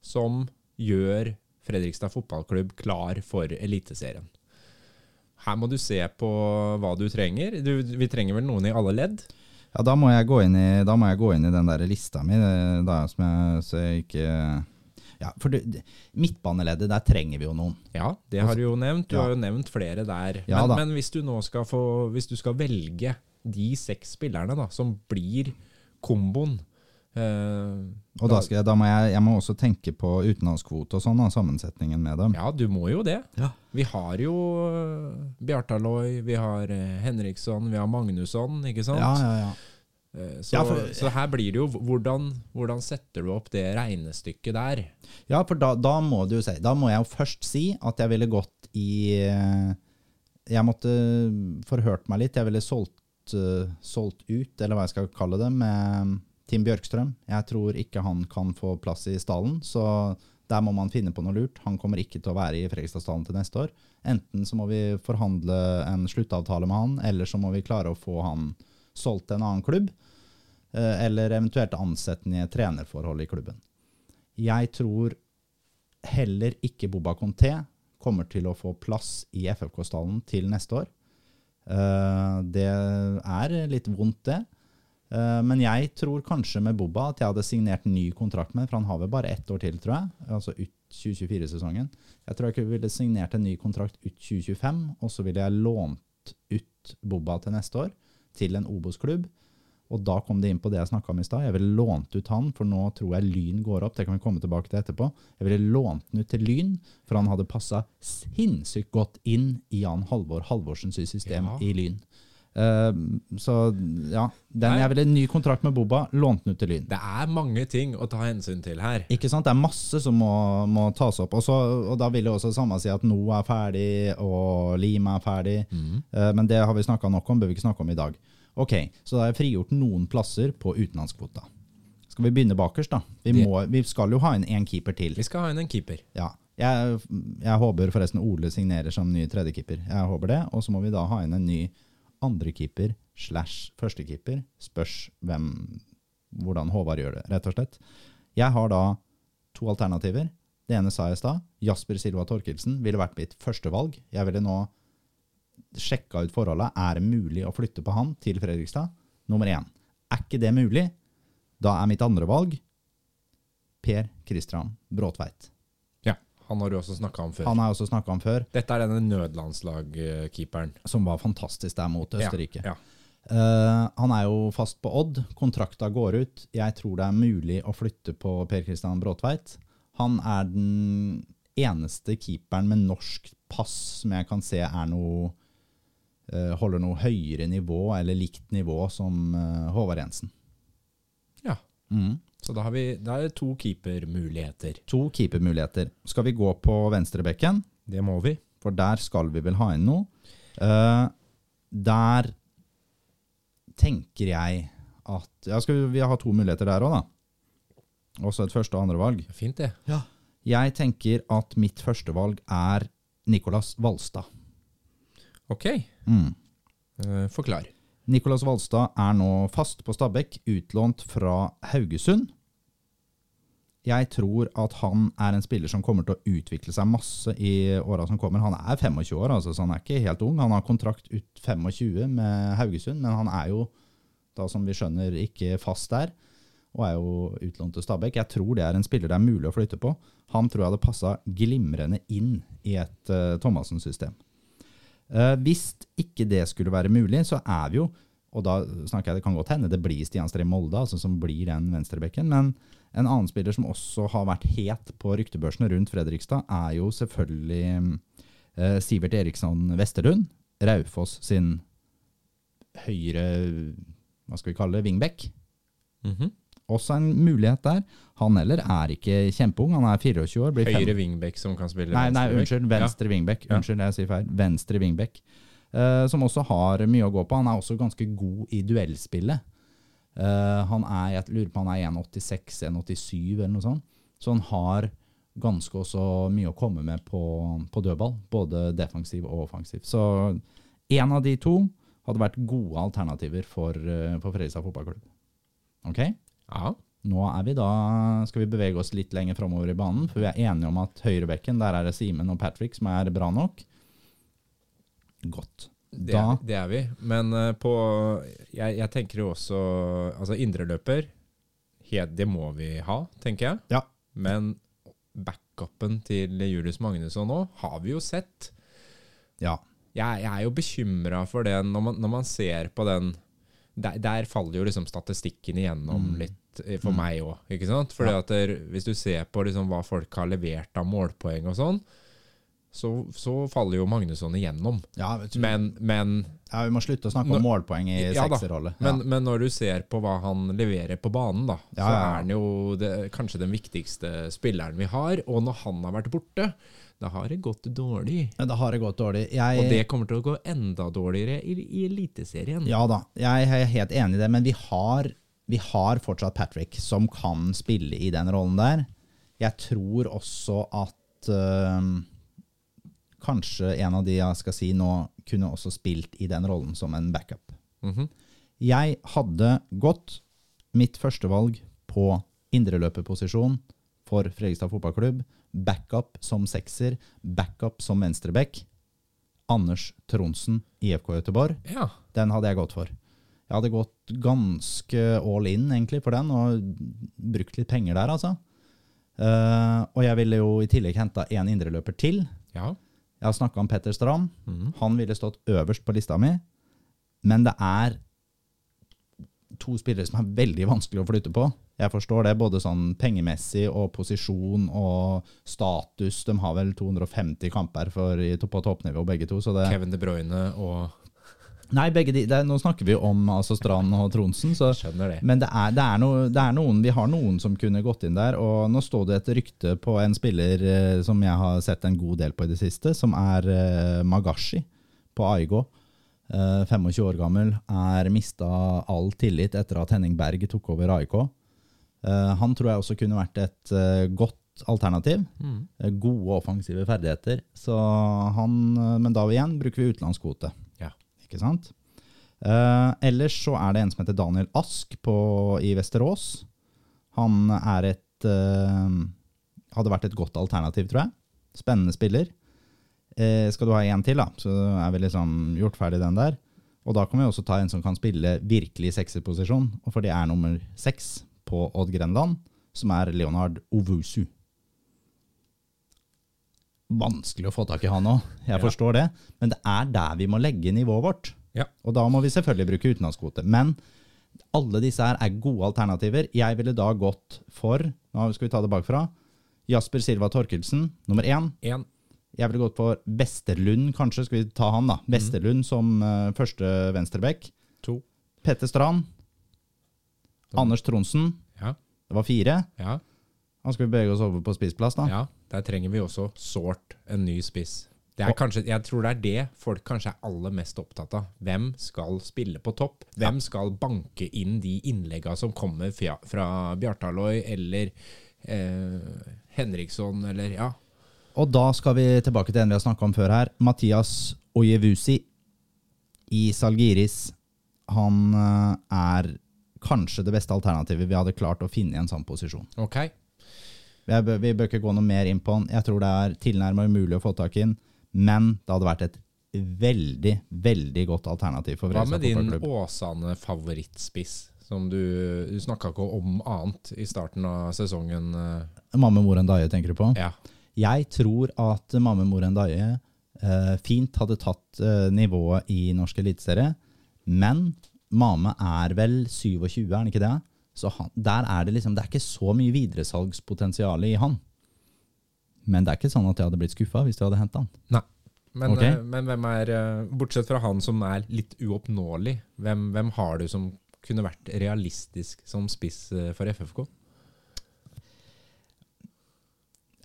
som gjør Fredrikstad fotballklubb klar for Eliteserien. Her må du se på hva du trenger. Du, vi trenger vel noen i alle ledd? Ja, da må jeg gå inn i, gå inn i den der lista mi, da, som jeg, så jeg ikke Ja, for du, midtbaneleddet, der trenger vi jo noen. Ja, det har du jo nevnt. Du Ja. har jo nevnt flere der. Ja men, da. men hvis du nå skal få Hvis du skal velge de seks spillerne da, som blir komboen eh, Og da, skal jeg, da må jeg, jeg må også tenke på utenlandskvote og sånn, da, sammensetningen med dem. Ja, du må jo det. Ja. Vi har jo Bjartaloi, Bjartaloy, vi har eh, Henriksson, vi har Magnusson, ikke sant? ja, ja. ja. Eh, så, Ja, for- så her blir det jo hvordan, hvordan setter du opp det regnestykket der? Ja, for da, da må du jo si Da må jeg jo først si at jeg ville gått i eh, Jeg måtte forhørt meg litt. Jeg ville solgt, eh, solgt ut, eller hva jeg skal kalle det, med Tim Bjørkstrøm. Jeg tror ikke han kan få plass i stallen, så der må man finne på noe lurt. Han kommer ikke til å være i Fredrikstadstallen til neste år. Enten så må vi forhandle en sluttavtale med han, eller så må vi klare å få han solgt til en annen klubb. eh, Eller eventuelt ansette ham i et trenerforhold i klubben. Jeg tror heller ikke Boba Conté kommer til å få plass i FFK-stallen til neste år. Eh, det er litt vondt, det. Eh, men jeg tror kanskje med Boba at jeg hadde signert ny kontrakt med, for han har vel bare ett år til, tror jeg. Altså ut 2024-sesongen. Jeg tror jeg ikke ville signert en ny kontrakt ut 2025, og så ville jeg lånt ut Boba til neste år, til en Obos-klubb. Og da kom det inn på det jeg snakka om i stad. Jeg ville lånt ut han, for nå tror jeg Lyn går opp. Det kan vi komme tilbake til etterpå. Jeg ville lånt den ut til Lyn, for han hadde passa sinnssykt godt inn i Jan Halvor Halvorsens system Ja. i Lyn. Eh, så ja, den, jeg ville ny kontrakt med Boba, Lånte den ut til Lyn. Det er mange ting å ta hensyn til her. Ikke sant? Det er masse som må, må tas opp. Også, og da vil jo også samme si at Noah er ferdig, og Lima er ferdig. Eh, men det har vi snakka nok om, bør vi ikke snakke om i dag. Ok, Så da har jeg frigjort noen plasser på utenlandskvota. Skal vi begynne bakerst, da? Vi, må, vi skal jo ha inn én keeper til. Vi skal ha inn en keeper. Ja. Jeg, jeg håper forresten Ole signerer som ny tredjekeeper. Jeg håper det. Og så må vi da ha inn en ny andrekeeper slash førstekeeper. Spørs hvem, hvordan Håvard gjør det, rett og slett. Jeg har da to alternativer. Det ene sa jeg i stad. Jasper Silva Torkelsen ville vært mitt førstevalg. Jeg ville nå sjekka ut forholdet. Er det mulig å flytte på han til Fredrikstad? Nummer én. Er ikke det mulig, da er mitt andre valg Per Kristian Bråtveit. Han har du også snakka om før. Han har jeg også snakka om før, Dette er denne nødlandslagkeeperen. som var fantastisk der mot Østerrike. Ja, ja. Uh, han er jo fast på Odd. Kontrakta går ut. Jeg tror det er mulig å flytte på Per Kristian Bråtveit. Han er den eneste keeperen med norsk pass som jeg kan se er noe uh, Holder noe høyere nivå, eller likt nivå, som uh, Håvard Jensen. ja. Mm. Så da har vi da er det to keepermuligheter. To keepermuligheter. Skal vi gå på venstrebekken? Det må vi. For der skal vi vel ha inn noe. Uh, der tenker jeg at ja, skal vi, vi har to muligheter der òg, da. Også et første- og andrevalg. Fint, det. Jeg tenker at mitt førstevalg er Nicolas Valstad. Ok, Mm. Uh, forklar. Nicolas Valstad er nå fast på Stabekk, utlånt fra Haugesund. Jeg tror at han er en spiller som kommer til å utvikle seg masse i åra som kommer. Han er 25 år, altså, så han er ikke helt ung. Han har kontrakt ut 25 med Haugesund, men han er jo, da som vi skjønner, ikke fast der. Og er jo utlånt til Stabæk. Jeg tror det er en spiller det er mulig å flytte på. Han tror jeg hadde passa glimrende inn i et uh, Thomassen-system. Uh, hvis ikke det skulle være mulig, så er vi jo og da snakker jeg det kan godt hende det blir Stian Stree Molde altså som blir den venstrebekken. Men en annen spiller som også har vært het på ryktebørsene rundt Fredrikstad, er jo selvfølgelig eh, Sivert Eriksson Vesterlund. Raufoss sin høyre hva skal vi kalle det, wingback. Mhm. Også en mulighet der. Han heller er ikke kjempeung, han er 24 år. Blir fem- Høyre wingback som kan spille Nei, nei, unnskyld. Venstre wingback. Unnskyld, jeg sier feil. Venstre wingback. Eh, som også har mye å gå på. Han er også ganske god i duellspillet. Eh, han er, jeg lurer på han er 1,86-1,87 eller noe sånt. Så han har ganske også mye å komme med på, på dødball. Både defensiv og offensiv. Så én av de to hadde vært gode alternativer for, eh, for Fredrikstad fotballklubb. Ok? Ja. Nå er vi da, skal vi bevege oss litt lenger framover i banen, for vi er enige om at høyrebekken, der er det Simen og Patrick som er bra nok. Godt. Det, Da- er, det er vi. Men eh, på jeg, jeg tenker jo også Altså, indreløper, det må vi ha, tenker jeg. Ja. Men backupen til Julius Magnusson nå har vi jo sett. Ja. Jeg, jeg er jo bekymra for det når man, når man ser på den der, der faller jo liksom statistikken igjennom Mm. litt eh, for Mm. meg òg, ikke sant? Fordi Ja. at der, Hvis du ser på liksom hva folk har levert av målpoeng og sånn, så, så faller jo Magnusson igjennom. Ja, Men, men ja, vi må slutte å snakke om målpoeng i Ja sekserrolle. Ja. Men, men når du ser på hva han leverer på banen, da, så er han jo det, kanskje den viktigste spilleren vi har. Og når han har vært borte, da har det gått dårlig. Ja, Da har det gått dårlig. Jeg, Og det kommer til å gå enda dårligere i, i Eliteserien. Ja da, jeg er helt enig i det, men vi har, vi har fortsatt Patrick som kan spille i den rollen der. Jeg tror også at øhm, kanskje en av de jeg skal si nå, kunne også spilt i den rollen som en backup. Mhm. Jeg hadde gått mitt førstevalg på indreløperposisjon for Fredrikstad fotballklubb. Backup som sekser, backup som venstreback. Anders Tronsen, IFK Göteborg. ja. Den hadde jeg gått for. Jeg hadde gått ganske all in egentlig for den, og brukt litt penger der, altså. Uh, og jeg ville jo i tillegg henta én indreløper til. ja. Jeg har snakka om Petter Strand. Mm. Han ville stått øverst på lista mi, men det er to spillere som er veldig vanskelig å flytte på. Jeg forstår det, både sånn pengemessig og posisjon og status. De har vel 250 kamper for, på toppnivå, begge to. Så det, Kevin De Bruyne og nei, begge de, det, nå snakker vi om altså Strand og Tronsen, så Skjønner det. Men det er, det, er no, det er noen, vi har noen som kunne gått inn der, og nå står det et rykte på en spiller eh, som jeg har sett en god del på i det siste, som er eh, Magashi på Aigo. Eh, 25 år gammel, er mista all tillit etter at Henning Berg tok over AIK. Eh, han tror jeg også kunne vært et eh, godt alternativ. Mhm. Eh, gode offensive ferdigheter. Så han, men da igjen bruker vi utenlandskvote. Ikke sant? Eh, ellers så er det en som heter Daniel Ask på, i Vesterås. Han er et eh, Hadde vært et godt alternativ, tror jeg. Spennende spiller. Eh, skal du ha en til, da, så er vi liksom gjort ferdig den der. Og da kan vi også ta en som kan spille virkelig sekserposisjon, for det er nummer seks på Odd Grenland, som er Leonard Ovusu. Vanskelig å få tak i han òg, jeg Ja. forstår det, men det er der vi må legge nivået vårt. Ja. Og da må vi selvfølgelig bruke utenlandskvote. Men alle disse her er gode alternativer. Jeg ville da gått for Nå skal vi ta det bakfra. Jasper Silva Torkelsen, nummer én. En. Jeg ville gått for Vesterlund, kanskje. Skal vi ta han, da? Vesterlund som uh, første venstreback. To. Petter Strand. Anders Tronsen. Ja. Det var fire. Ja. Da skal vi bevege oss over på spissplass, da. ja. Der trenger vi også sårt en ny spiss. Det er kanskje, jeg tror det er det folk kanskje er aller mest opptatt av. Hvem skal spille på topp? Hvem skal banke inn de innlegga som kommer fra, fra Bjartaloy eller eh, Henriksson eller ja. Og da skal vi tilbake til en vi har snakka om før her. Mathias Ojevusi i Salgiris. Han eh, er kanskje det beste alternativet vi hadde klart å finne i en sånn posisjon. Ok. Bør, vi bør ikke gå noe mer inn på den. Jeg tror det er tilnærmet umulig å få tak i den. men det hadde vært et veldig, veldig godt alternativ for Hva med din. Åsane favorittspiss? Som du, du snakka ikke om annet i starten av sesongen. eh, Mamme Mor Daje, tenker du på? Ja. Jeg tror at Mamme Mor Daje eh, fint hadde tatt eh, nivået i norsk eliteserie, men Mame er vel 27, er han ikke det? Så han, der er det liksom Det er ikke så mye videresalgspotensial i han. Men det er ikke sånn at jeg hadde blitt skuffa hvis du hadde henta han. Nei. Men, Ok. eh, men hvem er, eh, bortsett fra han som er litt uoppnåelig, hvem, hvem har du som kunne vært realistisk som spiss eh, for FFK?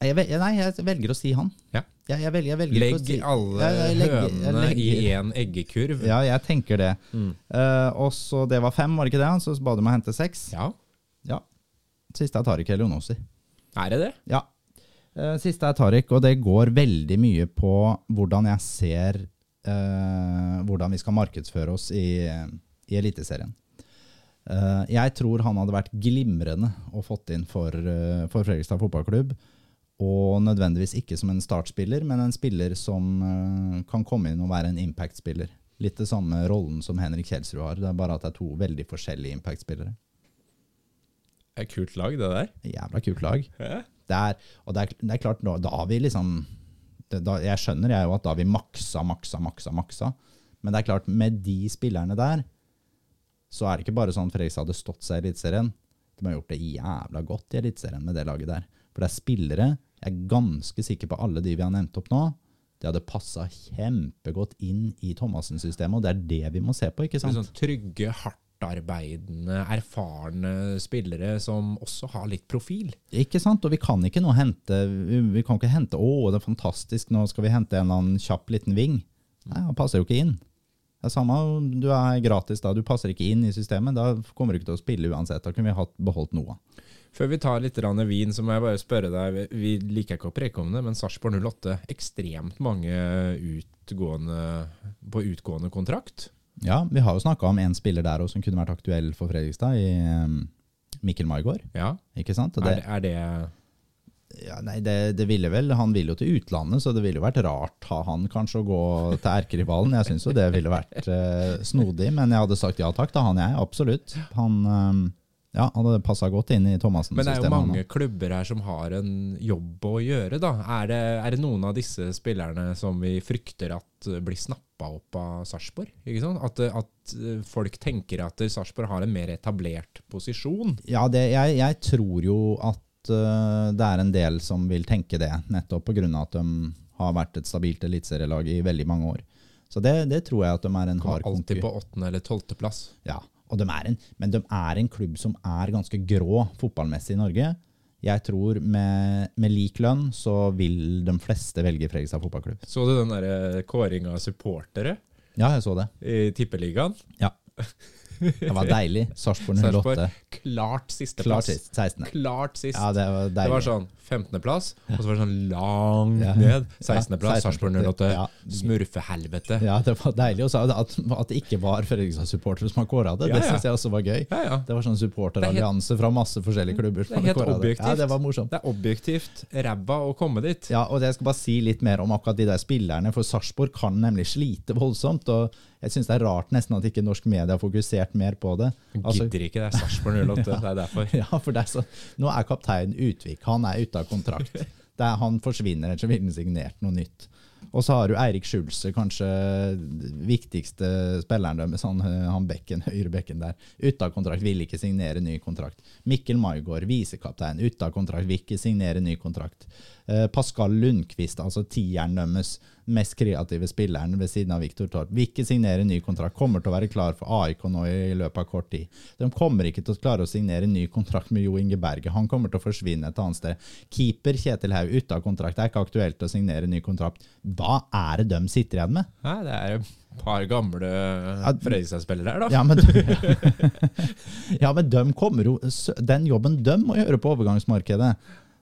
Jeg, nei, jeg velger å si han. Ja. Jeg, jeg, velger, jeg velger Legg si alle Ja, jeg legger- jeg hønene i én eggekurv. Ja, jeg tenker det. Mm. Uh, og så Det var fem, var det ikke det? Så ba du meg hente seks. ja. Ja. Siste er Tariq Elionossi. Er det det? Ja. Uh, Siste er Tariq, og det går veldig mye på hvordan jeg ser uh, hvordan vi skal markedsføre oss i, i Eliteserien. Eh, jeg tror han hadde vært glimrende å fått inn for, for Fredrikstad fotballklubb. Og nødvendigvis ikke som en startspiller, men en spiller som eh, kan komme inn og være en impact-spiller. Litt det samme rollen som Henrik Kjelsrud har, det er bare at det er to veldig forskjellige impact-spillere. Det er kult lag, det der. Jævla kult lag. Ja. Det er, og det er, det er klart, da, da vi liksom det, da, Jeg skjønner jeg jo at da vi maksa, maksa, maksa, maksa. Men det er klart, med de spillerne der, så er det ikke bare sånn at Fredrikstad hadde stått seg i Eliteserien. De har gjort det jævla godt i Eliteserien med det laget der. For det er spillere, jeg er ganske sikker på alle de vi har nevnt opp nå, de hadde passa kjempegodt inn i Thomassen-systemet, og det er det vi må se på, ikke sant? sånn trygge, hardtarbeidende, erfarne spillere som også har litt profil. Ikke sant? Og vi kan ikke nå hente Vi vi kan ikke hente 'Å, det er fantastisk, nå skal vi hente en eller annen kjapp liten ving'. Nei, han passer jo ikke inn. Det er samme, du er gratis da, du passer ikke inn i systemet. Da kommer du ikke til å spille uansett. Da kunne vi hatt beholdt noe. Før vi tar litt vin, så må jeg bare spørre deg. Vi liker ikke å preke om det, men Sarpsborg 08, ekstremt mange utgående, på utgående kontrakt. Ja, vi har jo snakka om en spiller der også som kunne vært aktuell for Fredrikstad, i um, Mikkel Maigård. Ja, Ikke sant? Det, er er det ja, nei, det, det ville vel, Han ville jo til utlandet, så det ville jo vært rart ha han kanskje å gå til erkerivalen. Jeg syns jo det ville vært eh, snodig, men jeg hadde sagt ja takk til han, jeg. Absolutt. Han eh, ja, han hadde passa godt inn i Thomassen-systemet. Men det er jo mange klubber her som har en jobb å gjøre, da. Er det, er det noen av disse spillerne som vi frykter at blir snappa opp av Sarpsborg? At, at folk tenker at Sarpsborg har en mer etablert posisjon? Ja, det, jeg, jeg tror jo at uh, det er en del som vil tenke det, nettopp pga. at de har vært et stabilt eliteserielag i veldig mange år. Så det, det tror jeg at de er en hard konkurranse. alltid på åttende- eller tolvteplass. Ja, og de er en, men de er en klubb som er ganske grå fotballmessig i Norge. Jeg tror med, med lik lønn så vil de fleste velge Fredrikstad fotballklubb. Så du den der kåringa av supportere Ja, jeg så det. i Tippeligaen? Ja. Det var deilig. Sarpsborg 08. Klart klart Klart sisteplass. sist. 16. Klart sist. Ja, det var det var sånn 15.-plass, og så var det sånn langt Ja. ned. 16.-plass, 16. Sarpsborg 08. Ja. Smurfehelvete. Ja, det var deilig. å si at, at det ikke var Fredrikstad-supportere som har kåra det, Ja, det ja. syns jeg også var gøy. Ja, ja. Det var sånn supporterallianse fra masse forskjellige klubber. som det er helt objektivt. Ja, det var morsomt. Det er objektivt ræva å komme dit. Ja, og jeg skal bare si litt mer om akkurat de der spillerne, for Sarpsborg kan nemlig slite voldsomt. og Jeg syns det er rart nesten at ikke norsk media har fokusert mer på det. Altså, Gidder ikke, det er Sarpsborg 08. Det er derfor. ja, for det er så, Nå er kapteinen Utvik, han er ute av kontrakt. Er, han forsvinner, ellers ville han signert noe nytt. Og så har du Eirik Schulze, kanskje viktigste spilleren deres, han, han bekken, høyre bekken der. Ute av kontrakt, vil ikke signere ny kontrakt. Mikkel Maigård, visekaptein, ute av kontrakt, vil ikke signere ny kontrakt. Eh, Pascal Lundqvist, altså tieren deres, mest kreative spilleren ved siden av Viktor Torp, vil ikke signere ny kontrakt. Kommer til å være klar for AIK nå i løpet av kort tid. De kommer ikke til å klare å signere ny kontrakt med Jo Inge Berge. Han kommer til å forsvinne et annet sted. Keeper Kjetil Haug ute av kontrakt. Det er ikke aktuelt å signere ny kontrakt. Hva er det de sitter igjen med? Nei, det er et par gamle Fredrikstad-spillere her, da. Ja, men, ja, men de kommer jo Den jobben de må gjøre på overgangsmarkedet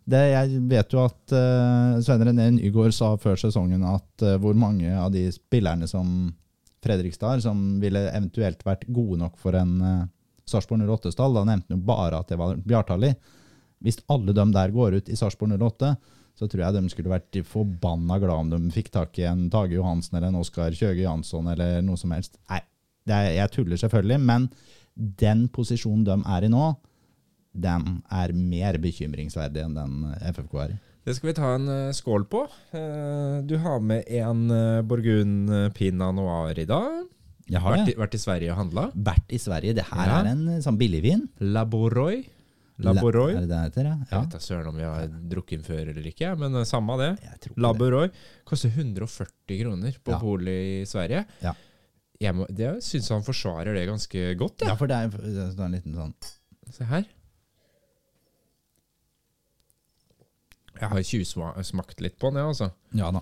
det, Jeg vet jo at uh, Svein René Nygaard sa før sesongen at uh, hvor mange av de spillerne som Fredrikstad har, som ville eventuelt vært gode nok for en uh, Sarpsborg 08-stall, da nevnte han jo bare at det var Bjartali. Hvis alle de der går ut i Sarpsborg 08, så tror jeg de skulle vært forbanna glad om de fikk tak i en Tage Johansen eller en Oskar Kjøge Jansson eller noe som helst. Nei, er, jeg tuller selvfølgelig, men den posisjonen de er i nå, den er mer bekymringsverdig enn den FFK er. Det skal vi ta en eh, skål på. Eh, du har med en uh, Borgun Pinot Noir i dag. Jeg har Vært, i- vært i Sverige og handla. Vært i Sverige. Det her Ja. er en eh, sånn billigvin. Laboroy. Laboroy. Er det det heter, ja? Jeg vet da søren om vi har drukket den før eller ikke, men eh, samme det. Laboroi koster 140 kroner på Ja. polet i Sverige. Ja. Jeg må, det syns han forsvarer det ganske godt. Ja, Ja. for det er, det er en liten sånn Se her. Jeg har tjuvsmakt litt på den, jeg, altså. Ja da.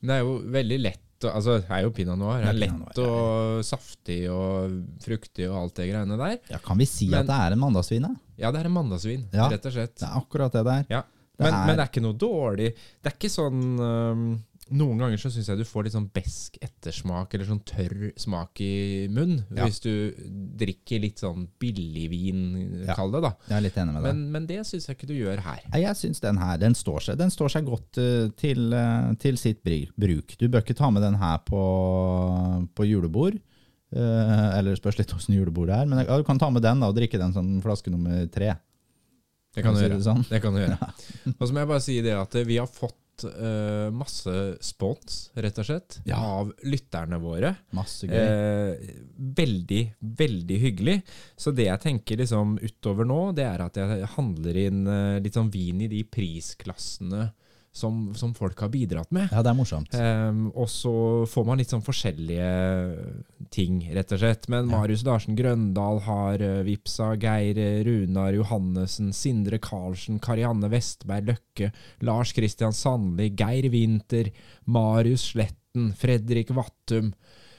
Men det er jo veldig lett Altså, det er jo pinot noir. Det er lett og saftig og fruktig og alt det greiene der. Ja, kan vi si Men- at det er en mandagsvin? da? Ja, det er en mandagsvin, Ja. rett og slett. Det er akkurat det det er. Ja. Det Men, er- men det er ikke noe dårlig Det er ikke sånn øhm, Noen ganger så syns jeg du får litt sånn besk ettersmak, eller sånn tørr smak i munn, Ja. hvis du drikker litt sånn billigvin, Ja. kall det, da. Jeg er litt enig med deg. Men, men det syns jeg ikke du gjør her. Nei, Jeg syns den her den står seg, den står seg godt uh, til, uh, til sitt bruk. Du bør ikke ta med den her på, på julebord. Uh, eller spørs litt åssen julebord det er. Men ja, du kan ta med den da, og drikke den som flaske nummer tre. Det kan du gjøre. det sånn. Det kan du gjøre. Og så må jeg bare si det at vi har fått øh, masse spons, rett og slett, Ja. av lytterne våre. Masse gøy. Uh, veldig, veldig hyggelig. Så det jeg tenker liksom utover nå, det er at jeg handler inn uh, litt sånn vin i de prisklassene som, som folk har bidratt med. ja, det er morsomt. Um, og så får man litt sånn forskjellige ting, rett og slett. Men. Marius Larsen Grøndal har uh, Vipsa, Geir eh, Runar Johannessen, Sindre Karlsen, Karianne Vestberg Løkke, Lars Kristian Sandli, Geir Winther, Marius Sletten, Fredrik Vattum.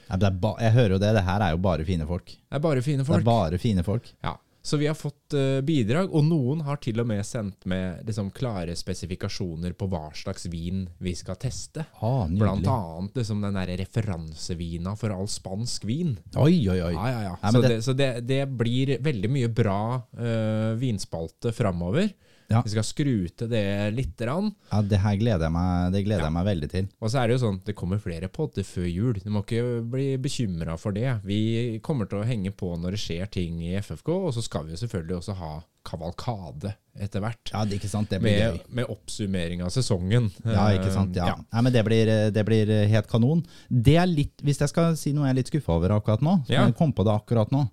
Ja, det er ba jeg hører jo det, det her er jo bare fine folk. Det er bare fine folk. Det er bare fine folk. Ja. Så vi har fått eh, bidrag, og noen har til og med sendt med liksom, klare spesifikasjoner på hva slags vin vi skal teste. Ah, Blant annet liksom, den referansevina for all spansk vin. Oi, oi, oi. Ja, ja, ja. Nei, så det, det, så det, det blir veldig mye bra uh, vinspalte framover. Ja. Vi skal skru til det lite grann. Ja, det her gleder jeg meg, det gleder Ja. jeg meg veldig til. Og så er det jo sånn, det kommer flere podder før jul. Du må ikke bli bekymra for det. Vi kommer til å henge på når det skjer ting i FFK, og så skal vi jo selvfølgelig også ha kavalkade etter hvert. Ja, det, ikke sant? Det blir med, gøy. med oppsummering av sesongen. Ja, ikke sant? Ja. ja. Nei, men det blir, det blir helt kanon. Det er litt, hvis jeg skal si noe jeg er litt skuffa over akkurat nå, så Ja. jeg kom på det akkurat nå.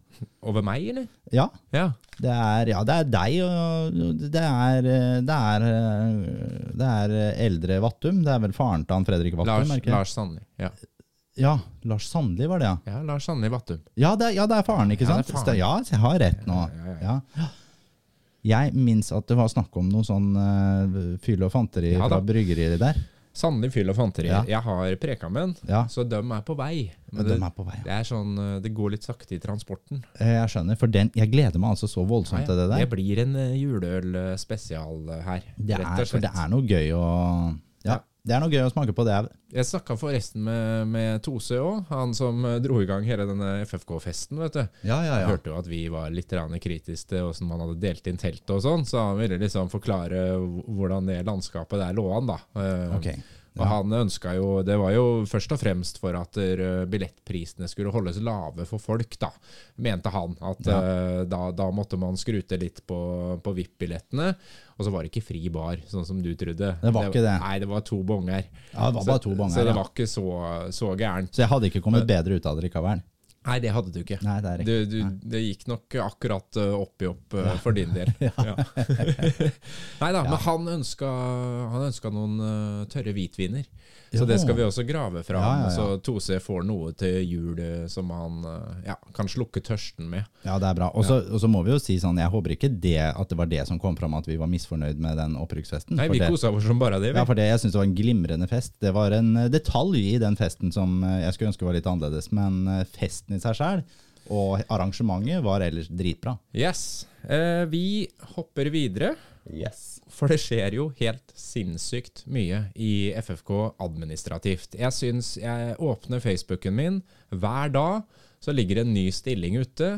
Over meg, eller? Ja, Ja. det er, ja, det er deg, og det er, det er, det er eldre Vattum. Det er vel faren til han Fredrik Vattum? Lars? Lars Sandli. Ja. Ja, Lars Sandli var det, ja. ja, Lars Sandli Vattum. Ja, det, ja, det er faren, ikke sant? faren. Ja, jeg har rett nå. Ja, Ja. Jeg minnes at det var snakk om noe sånn uh, fyll og fanteri Ja, fra bryggeriet der. Sannelig fyll og fanteri. Ja. Jeg har preka med den, Ja, så de er på vei. men det, er på vei. det er sånn, eh, det går litt sakte i transporten. Eh, Jeg skjønner, for den, jeg gleder meg altså så voldsomt til det der. Det blir en juleøl spesial eh, her, Det er, for det er noe gøy å Ja, Ja. Det er noe gøy å smake på det. Jeg snakka forresten med, med Tose òg, han som eh, dro i gang hele denne FFK-festen. vet du. Ja, ja, ja. hørte jo at vi var litt kritiske til hvordan man hadde delt inn teltet og sånn, så han ville liksom forklare hvordan det landskapet der lå an, da. Okay. Ja. Og han ønska jo Det var jo først og fremst for at eh, billettprisene skulle holdes lave for folk, da. Mente han. At Ja. eh, da, da måtte man skrute litt på, på VIP-billettene. Og så var det ikke fri bar, sånn som du trodde. Det var ikke det. Nei, det var to bonger. Ja, det var bare to bonger. så det var ikke så, så gærent. Så jeg hadde ikke kommet bedre ut av det likevel. Nei, det hadde du ikke. Nei, det Du, du, det gikk nok akkurat oppi opp i opp eh, for din del. Ja. Nei da, Ja. men han ønska, han ønska noen eh, tørre hvitviner. Så det skal vi også grave fra Ja. Så Tose får noe til jul eh, som han eh, ja, kan slukke tørsten med. Ja, det er bra. Og så må vi jo si sånn, jeg håper ikke det at det var det som kom fram at vi var misfornøyd med den opprykksfesten. Nei, vi kosa oss som bare det. Vi. Ja, for det, jeg syns det var en glimrende fest. Det var en eh, detalj i den festen som jeg skulle ønske var litt annerledes, men festen i seg sjæl og arrangementet var ellers dritbra. Yes. Eh, vi hopper videre. Yes. For det skjer jo helt sinnssykt mye i FFK administrativt. Jeg syns jeg åpner Facebooken min hver dag, så ligger en ny stilling ute.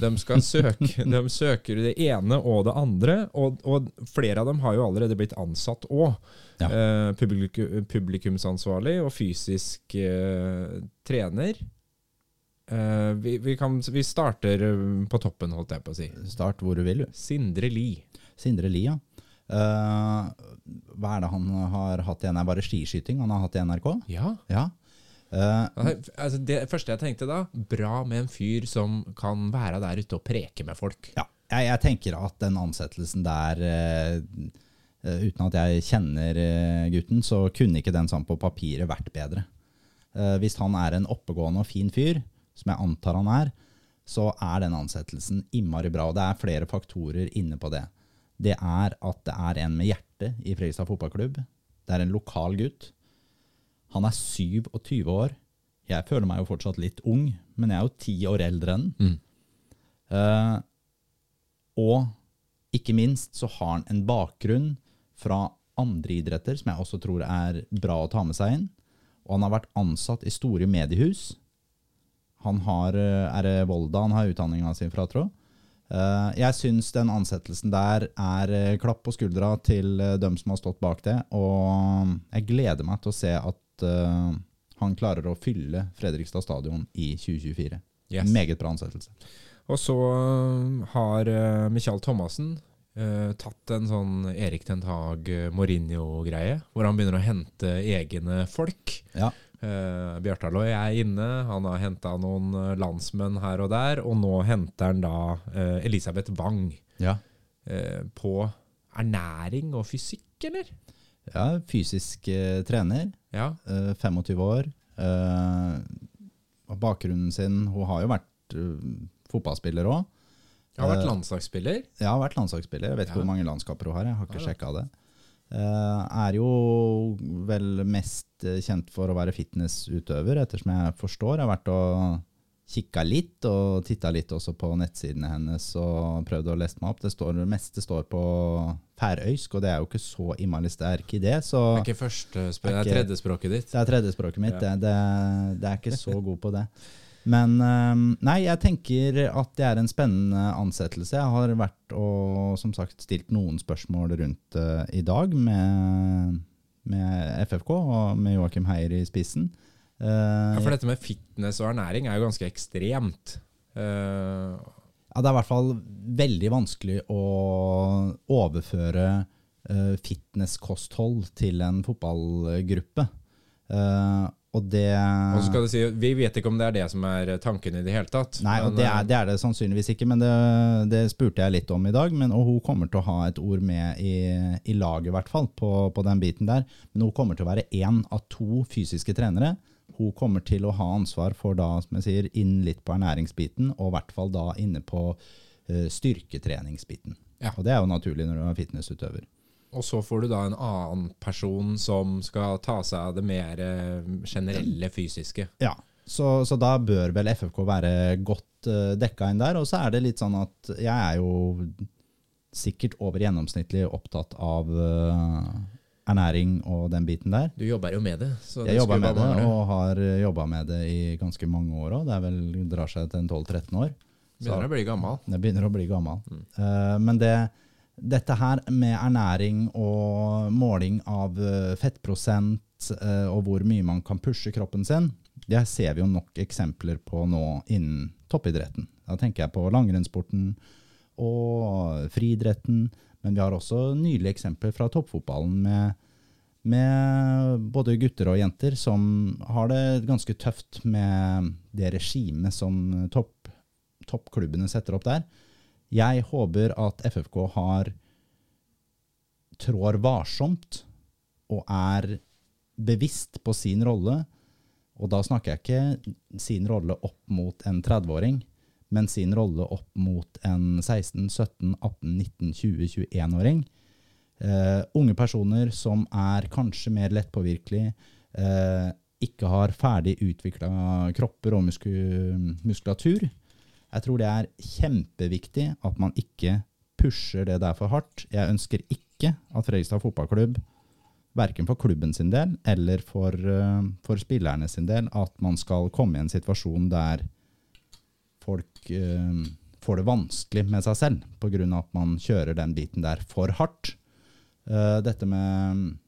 De, skal søke, de søker det ene og det andre, og, og flere av dem har jo allerede blitt ansatt òg. Ja. Eh, publiku, publikumsansvarlig og fysisk eh, trener. Eh, vi, vi, kan, vi starter eh, på toppen, holdt jeg på å si. Start hvor du vil, du. Sindre Lie. Sindre Lia. Uh, hva er det han har hatt i NRK? Bare skiskyting han har hatt i NRK? Ja. Ja. Uh, Altså det første jeg tenkte da, bra med en fyr som kan være der ute og preke med folk. ja. Jeg, jeg tenker at den ansettelsen der uh, Uten at jeg kjenner gutten, så kunne ikke den sånn på papiret vært bedre. Hvis han er en oppegående og fin fyr, som jeg antar han er, så er den ansettelsen innmari bra. Og det er flere faktorer inne på det. Det er at det er en med hjerte i Fredrikstad fotballklubb. Det er en lokal gutt. Han er 27 år. Jeg føler meg jo fortsatt litt ung, men jeg er jo ti år eldre enn mm. uh, og ikke minst så har han en bakgrunn fra andre idretter, som jeg også tror er bra å ta med seg inn. Og han har vært ansatt i store mediehus. Han har, eh, er Volda han har utdanninga si fra, tro. Eh, Jeg syns den ansettelsen der er eh, klapp på skuldra til eh, dem som har stått bak det. Og jeg gleder meg til å se at han klarer å fylle Fredrikstad stadion i 2024. Yes. Meget bra ansettelse. Og så har Michael Thomassen tatt en sånn Erik Ten Hag øh, Mourinho-greie, hvor han begynner å hente egne folk. Ja. Uh, Bjartaløy er inne, han har henta noen øh, landsmenn her og der, og nå henter han da uh, Elisabeth Wang Ja. Uh, på ernæring og fysikk, eller? ja fysisk eh, trener. Ja. eh, 25 år. eh, bakgrunnen sin Hun har jo vært eh, fotballspiller òg. Har vært Eh, landslagsspiller. Jeg har vært landslagsspiller. Jeg vet ikke Ja. hvor mange landskaper hun har. Jeg har ikke Ja, sjekka det. Eh, er jo vel mest eh, kjent for å være fitnessutøver, ettersom jeg forstår. Jeg har vært og kikka litt, og titta litt også på nettsidene hennes og prøvd å lese meg opp. Det, står, det meste står på færøysk, og det er jo ikke så innmari sterk i det. Så Det er ikke første språk, det Er er tredjespråket ditt. det er tredjespråket mitt. Ja. Det, det, det er ikke så god på det. Men nei, jeg tenker at det er en spennende ansettelse. Jeg har vært og som sagt stilt noen spørsmål rundt uh, i dag med, med FFK og med Joakim Heier i spissen. Uh, Ja, for dette med fitness og ernæring er jo ganske ekstremt. Uh, Ja, det er i hvert fall veldig vanskelig å overføre fitnesskosthold til en fotballgruppe. Eh, og det og så skal du si, Vi vet ikke om det er det som er tanken i det hele tatt. Nei, og det eh, er, det er det sannsynligvis ikke, men det, det spurte jeg litt om i dag. Men, og hun kommer til å ha et ord med i, i laget, i hvert fall, på, på den biten der. Men hun kommer til å være én av to fysiske trenere. Hun kommer til å ha ansvar for da, som jeg sier, inn litt på ernæringsbiten, og i hvert fall da inne på uh, styrketreningsbiten. Ja. Og det er jo naturlig når du er fitnessutøver. Og så får du da en annen person som skal ta seg av det mer eh, generelle fysiske. Ja, så, så da bør vel FFK være godt uh, dekka inn der. Og så er det litt sånn at jeg er jo sikkert over gjennomsnittlig opptatt av uh, ernæring og den biten der. Du jobber jo med det. Så Jeg jobber med det, og har jobba med det i ganske mange år òg. Det er vel, drar seg til 12-13 år. Begynner å bli gammel. Det begynner å bli gammel. Mm. Uh, men det, dette her med ernæring og måling av eh, fettprosent eh, og hvor mye man kan pushe kroppen sin, det ser vi jo nok eksempler på nå innen toppidretten. Da tenker jeg på langrennssporten og friidretten, men vi har også nylige eksempler fra toppfotballen med, med både gutter og jenter som har det ganske tøft med det regimet som topp, toppklubbene setter opp der. Jeg håper at FFK har trår varsomt og er bevisst på sin rolle. Og da snakker jeg ikke sin rolle opp mot en 30-åring, men sin rolle opp mot en 16-, 17-, 18-, 19-, 20-, 21-åring. Uh, unge personer som er kanskje mer lettpåvirkelige, uh, ikke har ferdig utvikla kropper og musku muskulatur. Jeg tror det er kjempeviktig at man ikke pusher det der for hardt. Jeg ønsker ikke at Fredrikstad fotballklubb, verken for klubben sin del eller for, eh, for spillerne sin del, at man skal komme i en situasjon der folk uh, får det vanskelig med seg selv pga. at man kjører den biten der for hardt. Uh, dette med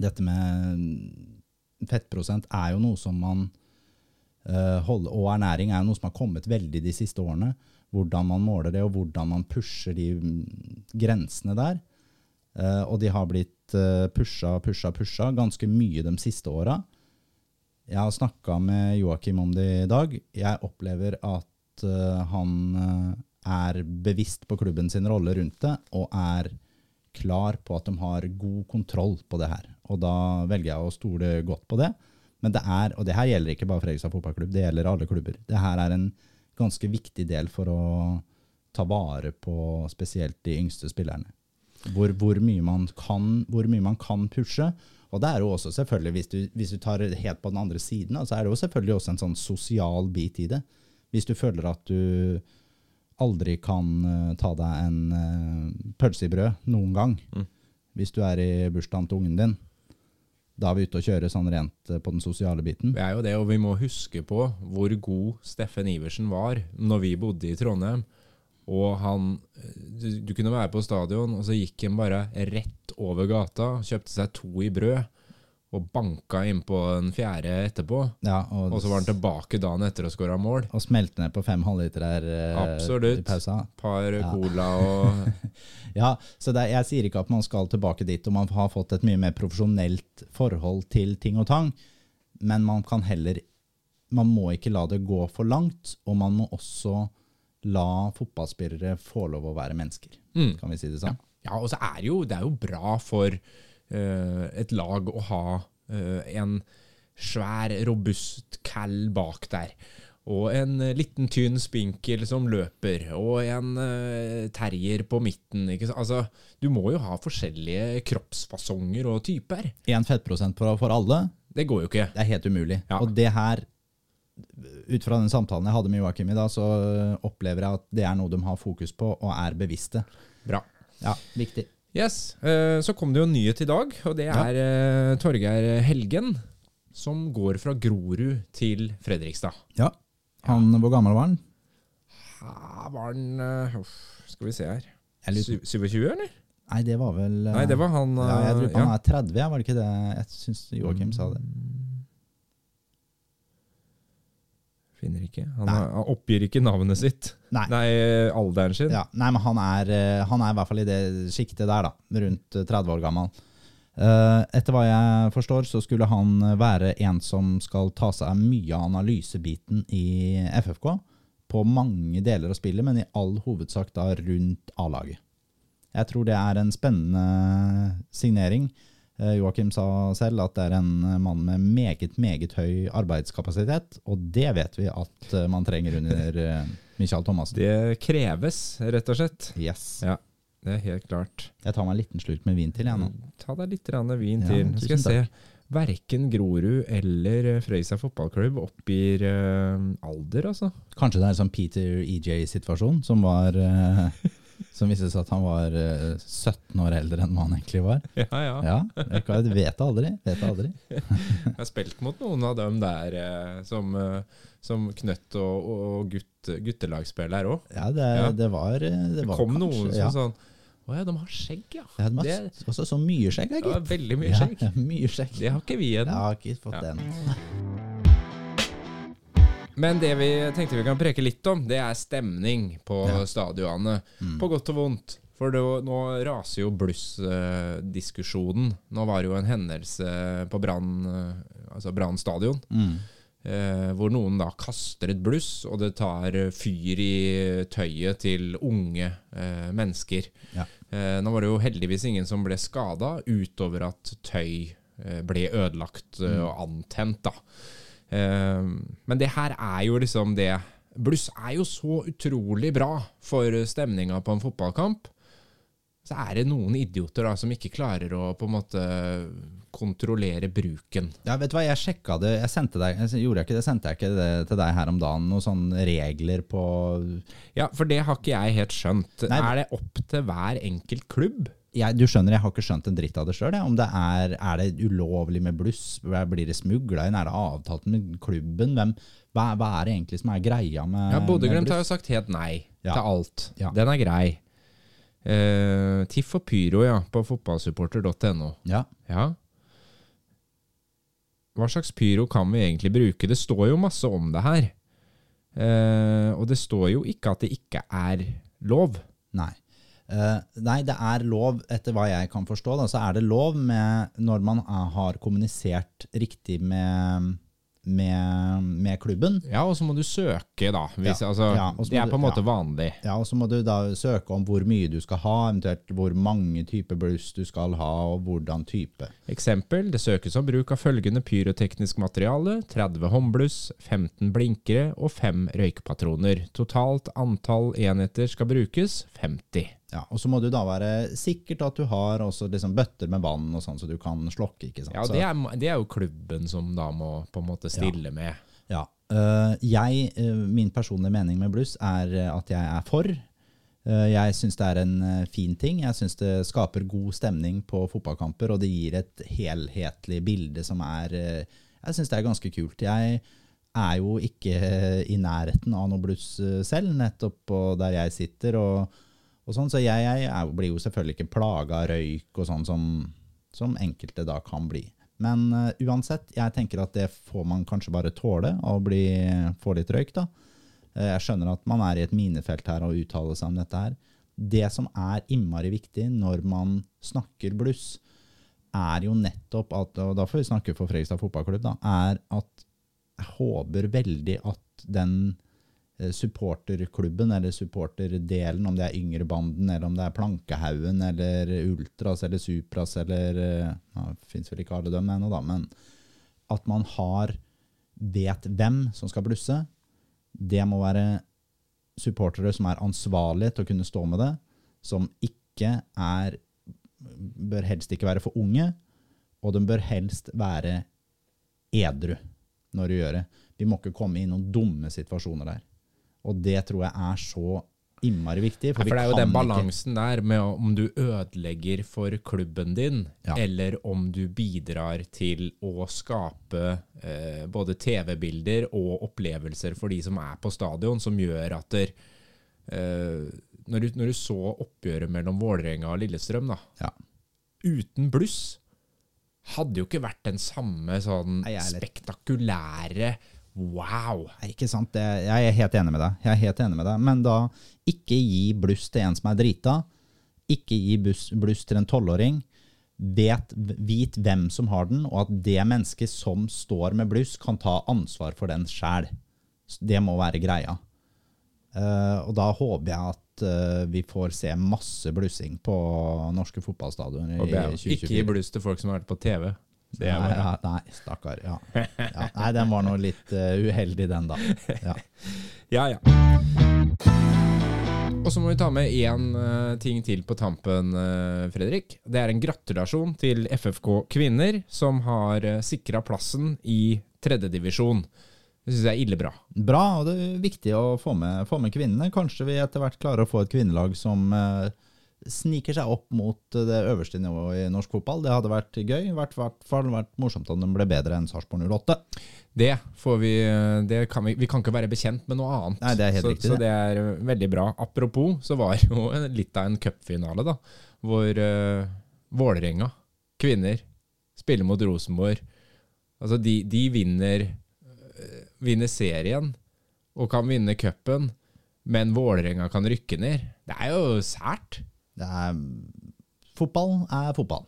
dette med fettprosent er jo noe som man eh, holder, og ernæring er noe som har kommet veldig de siste årene. Hvordan man måler det, og hvordan man pusher de mm, grensene der. Eh, og de har blitt pusha, pusha, pusha ganske mye de siste åra. Jeg har snakka med Joakim om det i dag. Jeg opplever at eh, han eh, er bevisst på klubben sin rolle rundt det, og er klar på at de har god kontroll på det her. Og da velger jeg å stole godt på det. Men det er, og det her gjelder ikke bare Fredrikstad fotballklubb, det gjelder alle klubber. Det her er en ganske viktig del for å ta vare på spesielt de yngste spillerne. Hvor, hvor, mye man kan, hvor mye man kan pushe. Og det er jo også selvfølgelig, hvis du, hvis du tar det helt på den andre siden, så er det jo selvfølgelig også en sånn sosial bit i det. Hvis du føler at du aldri kan eh, ta deg en uh, pølse i brød noen gang, Mm. hvis du er i bursdagen til ungen din. Da er vi ute og kjører sånn rent eh, på den sosiale biten. Det er jo det, og vi må huske på hvor god Steffen Iversen var når vi bodde i Trondheim. Og han Du, du kunne være på stadion, og så gikk han bare rett over gata, kjøpte seg to i brød, og banka innpå en fjerde etterpå. Ja, og, Og så var han tilbake dagen etter og skåra mål. og smelte ned på fem halvliter eh, Absolutt. i pausa. Par Ja. cola og Ja, så det, jeg sier ikke at man skal tilbake dit, og man har fått et mye mer profesjonelt forhold til ting og tang, men man kan heller Man må ikke la det gå for langt, og man må også la fotballspillere få lov å være mennesker. Mm. Kan vi si det sånn? Ja, og så er det jo, det er jo bra for eh, et lag å ha eh, en svær, robust cal bak der. Og en eh, liten, tynn spinkel som løper, og en eh, terrier på midten. Altså, du må jo ha forskjellige kroppsfasonger og typer. Én fettprosent for alle, Det går jo ikke. det er helt umulig. Ja. Og det her, ut fra den samtalen jeg hadde med Joakim i dag, så opplever jeg at det er noe de har fokus på og er bevisste. Bra. Ja, viktig. Yes, eh, Så kom det jo en nyhet i dag, og det er ja. Torgeir Helgen. Som går fra Grorud til Fredrikstad. Ja. Han, hvor gammel var han? Ja, var han eh, Skal vi se her. Jeg lurer- 27, eller? Nei, det var vel eh, Nei, det var han ja, Jeg tror eh, han er 30, var det ikke det? Jeg syns Joakim sa det. Finner ikke. Han, har- han oppgir ikke navnet sitt. Nei. Nei, alderen sin. Ja, nei, men han er, eh, han er i hvert fall i det sjiktet der, da. Rundt eh, 30 år gammel. Eh, etter hva jeg forstår, så skulle han være en som skal ta seg av mye av analysebiten i FFK. På mange deler av spillet, men i all hovedsak da rundt A-laget. Jeg tror det er en spennende signering. Eh, Joakim sa selv at det er en mann med meget, meget høy arbeidskapasitet, og det vet vi at eh, man trenger under eh, Michael Thomassen. Det kreves, rett og slett. Yes. Ja, det er helt klart. Jeg tar meg en liten slurk med vin til, jeg nå. Ta deg litt vin Ja, til. tusen Skal jeg se. Verken Grorud eller Frøysa fotballklubb oppgir uh, alder, altså. Kanskje det er en sånn Peter EJ-situasjon, som var eh, Som viste seg at han var eh, 17 år eldre enn han egentlig var. Ja, ja. Ja, jeg kan- vet aldri. Vet aldri. Jeg har spilt mot noen av dem der eh, som, eh, som knøtt og, og gutt, guttelagsspiller òg. Ja, det, Ja. det var Det, Det kom kanskje, noen som ja. sånn Å ja, de har skjegg, ja. Ja, de har Det- også så mye skjegg, var gitt. veldig mye skjegg. ja, mye skjegg. Det har ikke vi Jeg ennå. har ikke fått Ja. den. Men det vi tenkte vi kan preke litt om, det er stemning på Ja. stadionene. Mm. På godt og vondt. For det, nå raser jo bluss-diskusjonen. Nå var det jo en hendelse på Brann altså Brann stadion. Mm. Eh, hvor noen da kaster et bluss, og det tar fyr i tøyet til unge eh, mennesker. Ja. Eh, nå var det jo heldigvis ingen som ble skada, utover at tøy eh, ble ødelagt eh, Mm. og antent. da. Eh, men det her er jo liksom det Bluss er jo så utrolig bra for stemninga på en fotballkamp. Så er det noen idioter da som ikke klarer å på en måte kontrollere bruken. Ja, vet du hva, jeg sjekka det. Jeg sendte deg, jeg gjorde jeg ikke det, sendte jeg ikke det til deg her om dagen. Noen sånne regler på Ja, for det har ikke jeg helt skjønt. Nei. Er det opp til hver enkelt klubb? Jeg, Du skjønner, jeg har ikke skjønt en dritt av det sjøl. Om det er, er det ulovlig med bluss? Blir det smugla inn? Er det avtalt med klubben? Hvem, hva, hva er det egentlig som er greia med Ja, Bodø-Glimt har jo sagt helt nei Ja. til alt. Ja. Den er grei. Uh, Tiff og Pyro, ja, på fotballsupporter.no. Ja. Ja. Hva slags pyro kan vi egentlig bruke? Det står jo masse om det her. Uh, og det står jo ikke at det ikke er lov. Nei. Eh, nei, det er lov, etter hva jeg kan forstå, da, så er det lov med når man er, har kommunisert riktig med, med, med klubben. Ja, og så må du søke, da. Hvis, Ja. altså, Ja, det er på en måte ja. vanlig. Ja, og så må du da søke om hvor mye du skal ha, eventuelt hvor mange typer bluss du skal ha, og hvordan type. Eksempel, det søkes om bruk av følgende pyroteknisk materiale, 30 håndbluss, 15 blinkere og 5 røykpatroner. Totalt antall enheter skal brukes 50. Ja, og så må du da være sikkert at du har også liksom bøtter med vann og sånn, så du kan slokke, ikke sant? Ja, det er, det er jo klubben som da må på en måte stille med. Ja. øh, jeg, øh, min personlige mening med bluss er øh, at jeg er for. Eh, Jeg syns det er en eh, fin ting. Jeg syns det skaper god stemning på fotballkamper, og det gir et helhetlig bilde som er eh, Jeg syns det er ganske kult. Jeg er jo ikke i nærheten av noe bluss eh, selv, nettopp på der jeg sitter, og, og sånn, så jeg, jeg er, blir jo selvfølgelig ikke plaga av røyk og sånn som, som enkelte da kan bli. Men uh, uansett, jeg tenker at det får man kanskje bare tåle, å bli, få litt røyk, da. Eh, Jeg skjønner at man er i et minefelt her og uttaler seg om dette her. Det som er innmari viktig når man snakker bluss, er jo nettopp at, og da får vi snakke for Fredrikstad fotballklubb, da, er at jeg håper veldig at den supporterklubben, eller supporterdelen, om det er Yngrebanden, eller om det er Plankehaugen, eller Ultras, eller Supras, eller eh, ja, Det fins vel ikke alle dem ennå, da, men at man har vet hvem som skal blusse. Det må være supportere som er ansvarlige til å kunne stå med det, som ikke er Bør helst ikke være for unge, og de bør helst være edru når de gjør det. Vi må ikke komme i noen dumme situasjoner der. Og det tror jeg er så innmari viktig. For, ja, for det er jo den den ikke- balansen der med om du ødelegger for klubben din, Ja. eller om du bidrar til å skape eh, både TV-bilder og opplevelser for de som er på stadion, som gjør at der, eh, når, du, når du så oppgjøret mellom Vålerenga og Lillestrøm, da, Ja. uten bluss, hadde jo ikke vært den samme sånn Nei, spektakulære Wow! Ikke sant? Jeg er helt enig med deg. Jeg er helt enig med deg. Men da, ikke gi bluss til en som er drita. Ikke gi bluss, til en tolvåring. Vet, vit hvem som har den, og at det mennesket som står med bluss, kan ta ansvar for den sjæl. Det må være greia. Uh, og da håper jeg at uh, vi får se masse blussing på norske fotballstadioner i det er ikke gi bluss til folk som har vært på TV. Det Nei, bare, ja, nei, stakkar. Ja. Ja, nei, den var nå litt uh, uheldig, den, da. Ja. Ja, ja. Og så må vi ta med én uh, ting til på tampen, uh, Fredrik. Det er en gratulasjon til FFK kvinner, som har uh, sikra plassen i tredjedivisjon. Det syns jeg er ille bra. Bra, og det er viktig å få med, få med kvinnene. Kanskje vi etter hvert klarer å få et kvinnelag som eh, sniker seg opp mot det øverste nivået i norsk fotball. Det hadde vært gøy. I hvert fall vært morsomt om den ble bedre enn Sarpsborg 08. Det får vi eh, det kan vi, vi kan ikke være bekjent med noe annet. Nei, det er helt så, riktig, Så det er eh, veldig bra. Apropos, så var jo litt av en cupfinale, da. Hvor uh, Vålerenga, kvinner, spiller mot Rosenborg. Altså, de, de vinner, uh, vinner serien og kan vinne cupen, men Vålerenga kan rykke ned. Det er jo sært. Det er, fotball er fotball.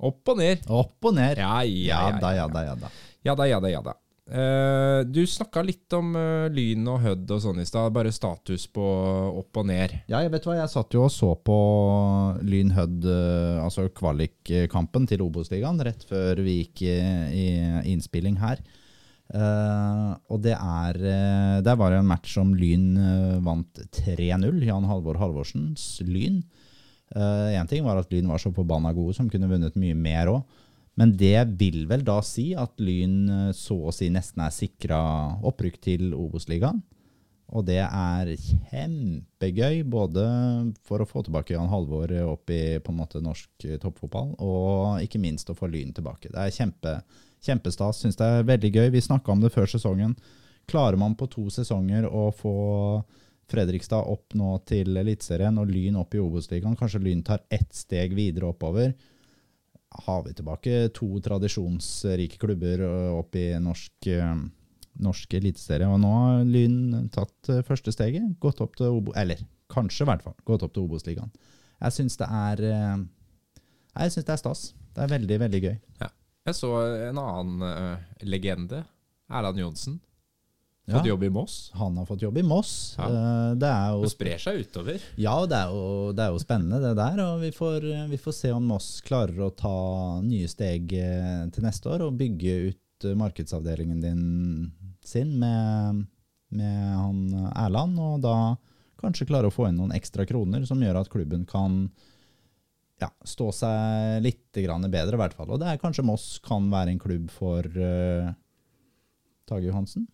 Opp og ned. Opp og ned. Ja, ja, ja. da, ja, ja da, ja da. Ja da, ja da, ja da. Uh, du snakka litt om uh, Lyn og Hødd og sånn i stad. Bare status på opp og ned. Ja, jeg vet hva, jeg satt jo og så på Lyn Hødd, uh, altså kvalikkampen til Obos-ligaen, rett før vi gikk i, i innspilling her. Eh, og det er eh, Der var det en match som Lyn eh, vant 3-0. Jan Halvor Halvorsens Lyn. Én ting var at Lyn var så forbanna gode som kunne vunnet mye mer òg. Men det vil vel da si at Lyn eh, så å si nesten er sikra opprykk til Obos-ligaen. Og det er kjempegøy, både for å få tilbake Jan Halvor opp i på en måte norsk eh, toppfotball, og ikke minst å få Lyn tilbake. Det er kjempe, kjempestas. Syns det er veldig gøy. Vi snakka om det før sesongen. Klarer man på to sesonger å få Fredrikstad opp nå til Eliteserien og Lyn opp i Obos-ligaen, kanskje Lyn tar ett steg videre oppover, har vi tilbake to tradisjonsrike klubber opp i norsk, ø, norsk eliteserie. Og nå har Lyn tatt første steget, gått opp til Obo, eller kanskje i hvert fall, gått opp til Obos-ligaen. Jeg syns det er Jeg syns det er stas. Det er veldig, veldig gøy. Jeg så en annen uh, legende. Erland Johnsen. Ja, Fått jobb i Moss. han har fått jobb i Moss. Eh, Det er jo det sprer seg utover. Ja, det er, jo, det er jo spennende det der, og vi får, vi får se om Moss klarer å ta nye steg eh, til neste år og bygge ut markedsavdelingen din sin med, med han Erland, og da kanskje klare å få inn noen ekstra kroner som gjør at klubben kan ja, stå seg litt grann bedre, i hvert fall. Og det er kanskje Moss kan være en klubb for uh, Tage Johansen.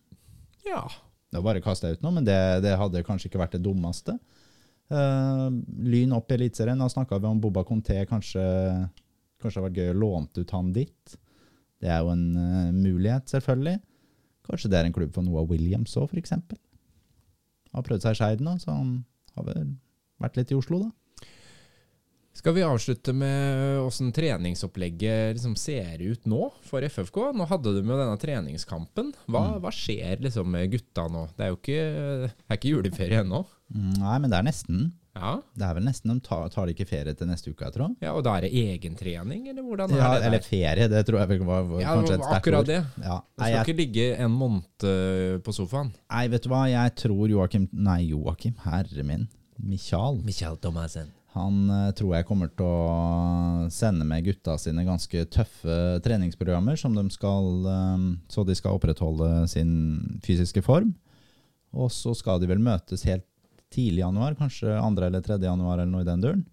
Ja. Det var bare kasta ut noe, men det, det hadde kanskje ikke vært det dummeste. Uh, lyn opp i Eliteserien. Da snakka vi om Boba Conté. Kanskje, kanskje det hadde vært gøy å låne ut han dit. Det er jo en uh, mulighet, selvfølgelig. Kanskje det er en klubb for Noah Williams òg, f.eks. Har prøvd seg i Skeid nå, så han har vel vært litt i Oslo, da. Skal vi avslutte med åssen treningsopplegget liksom ser ut nå for FFK? Nå hadde de jo denne treningskampen. Hva, Mm. hva skjer liksom med gutta nå? Det er jo ikke, det er ikke juleferie ennå. Mm, Nei, men det er nesten. Ja. Det er vel nesten. De tar, tar de ikke ferie til neste uke, jeg tror. ja, og da er det egentrening, eller hvordan Ja, er det eller ferie, det tror jeg vel var, var Ja, kanskje et sterkt akkurat ord. det. Ja. Du skal jeg, ikke ligge en måned eh, på sofaen. nei, vet du hva, jeg tror Joakim Nei, Joakim, herre min. Michael. Michael Thomassen. Han eh, tror jeg kommer til å sende med gutta sine ganske tøffe treningsprogrammer de skal, eh, så de skal opprettholde sin fysiske form. Og så skal de vel møtes helt tidlig i januar, kanskje 2. eller 3. januar eller noe i den duren.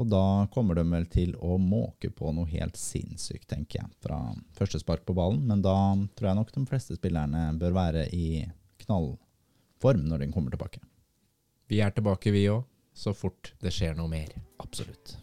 Og da kommer de vel til å måke på noe helt sinnssykt, tenker jeg, fra første spark på ballen. Men da tror jeg nok de fleste spillerne bør være i knallform når de kommer tilbake. Vi er tilbake, vi òg, så fort det skjer noe mer. Absolutt.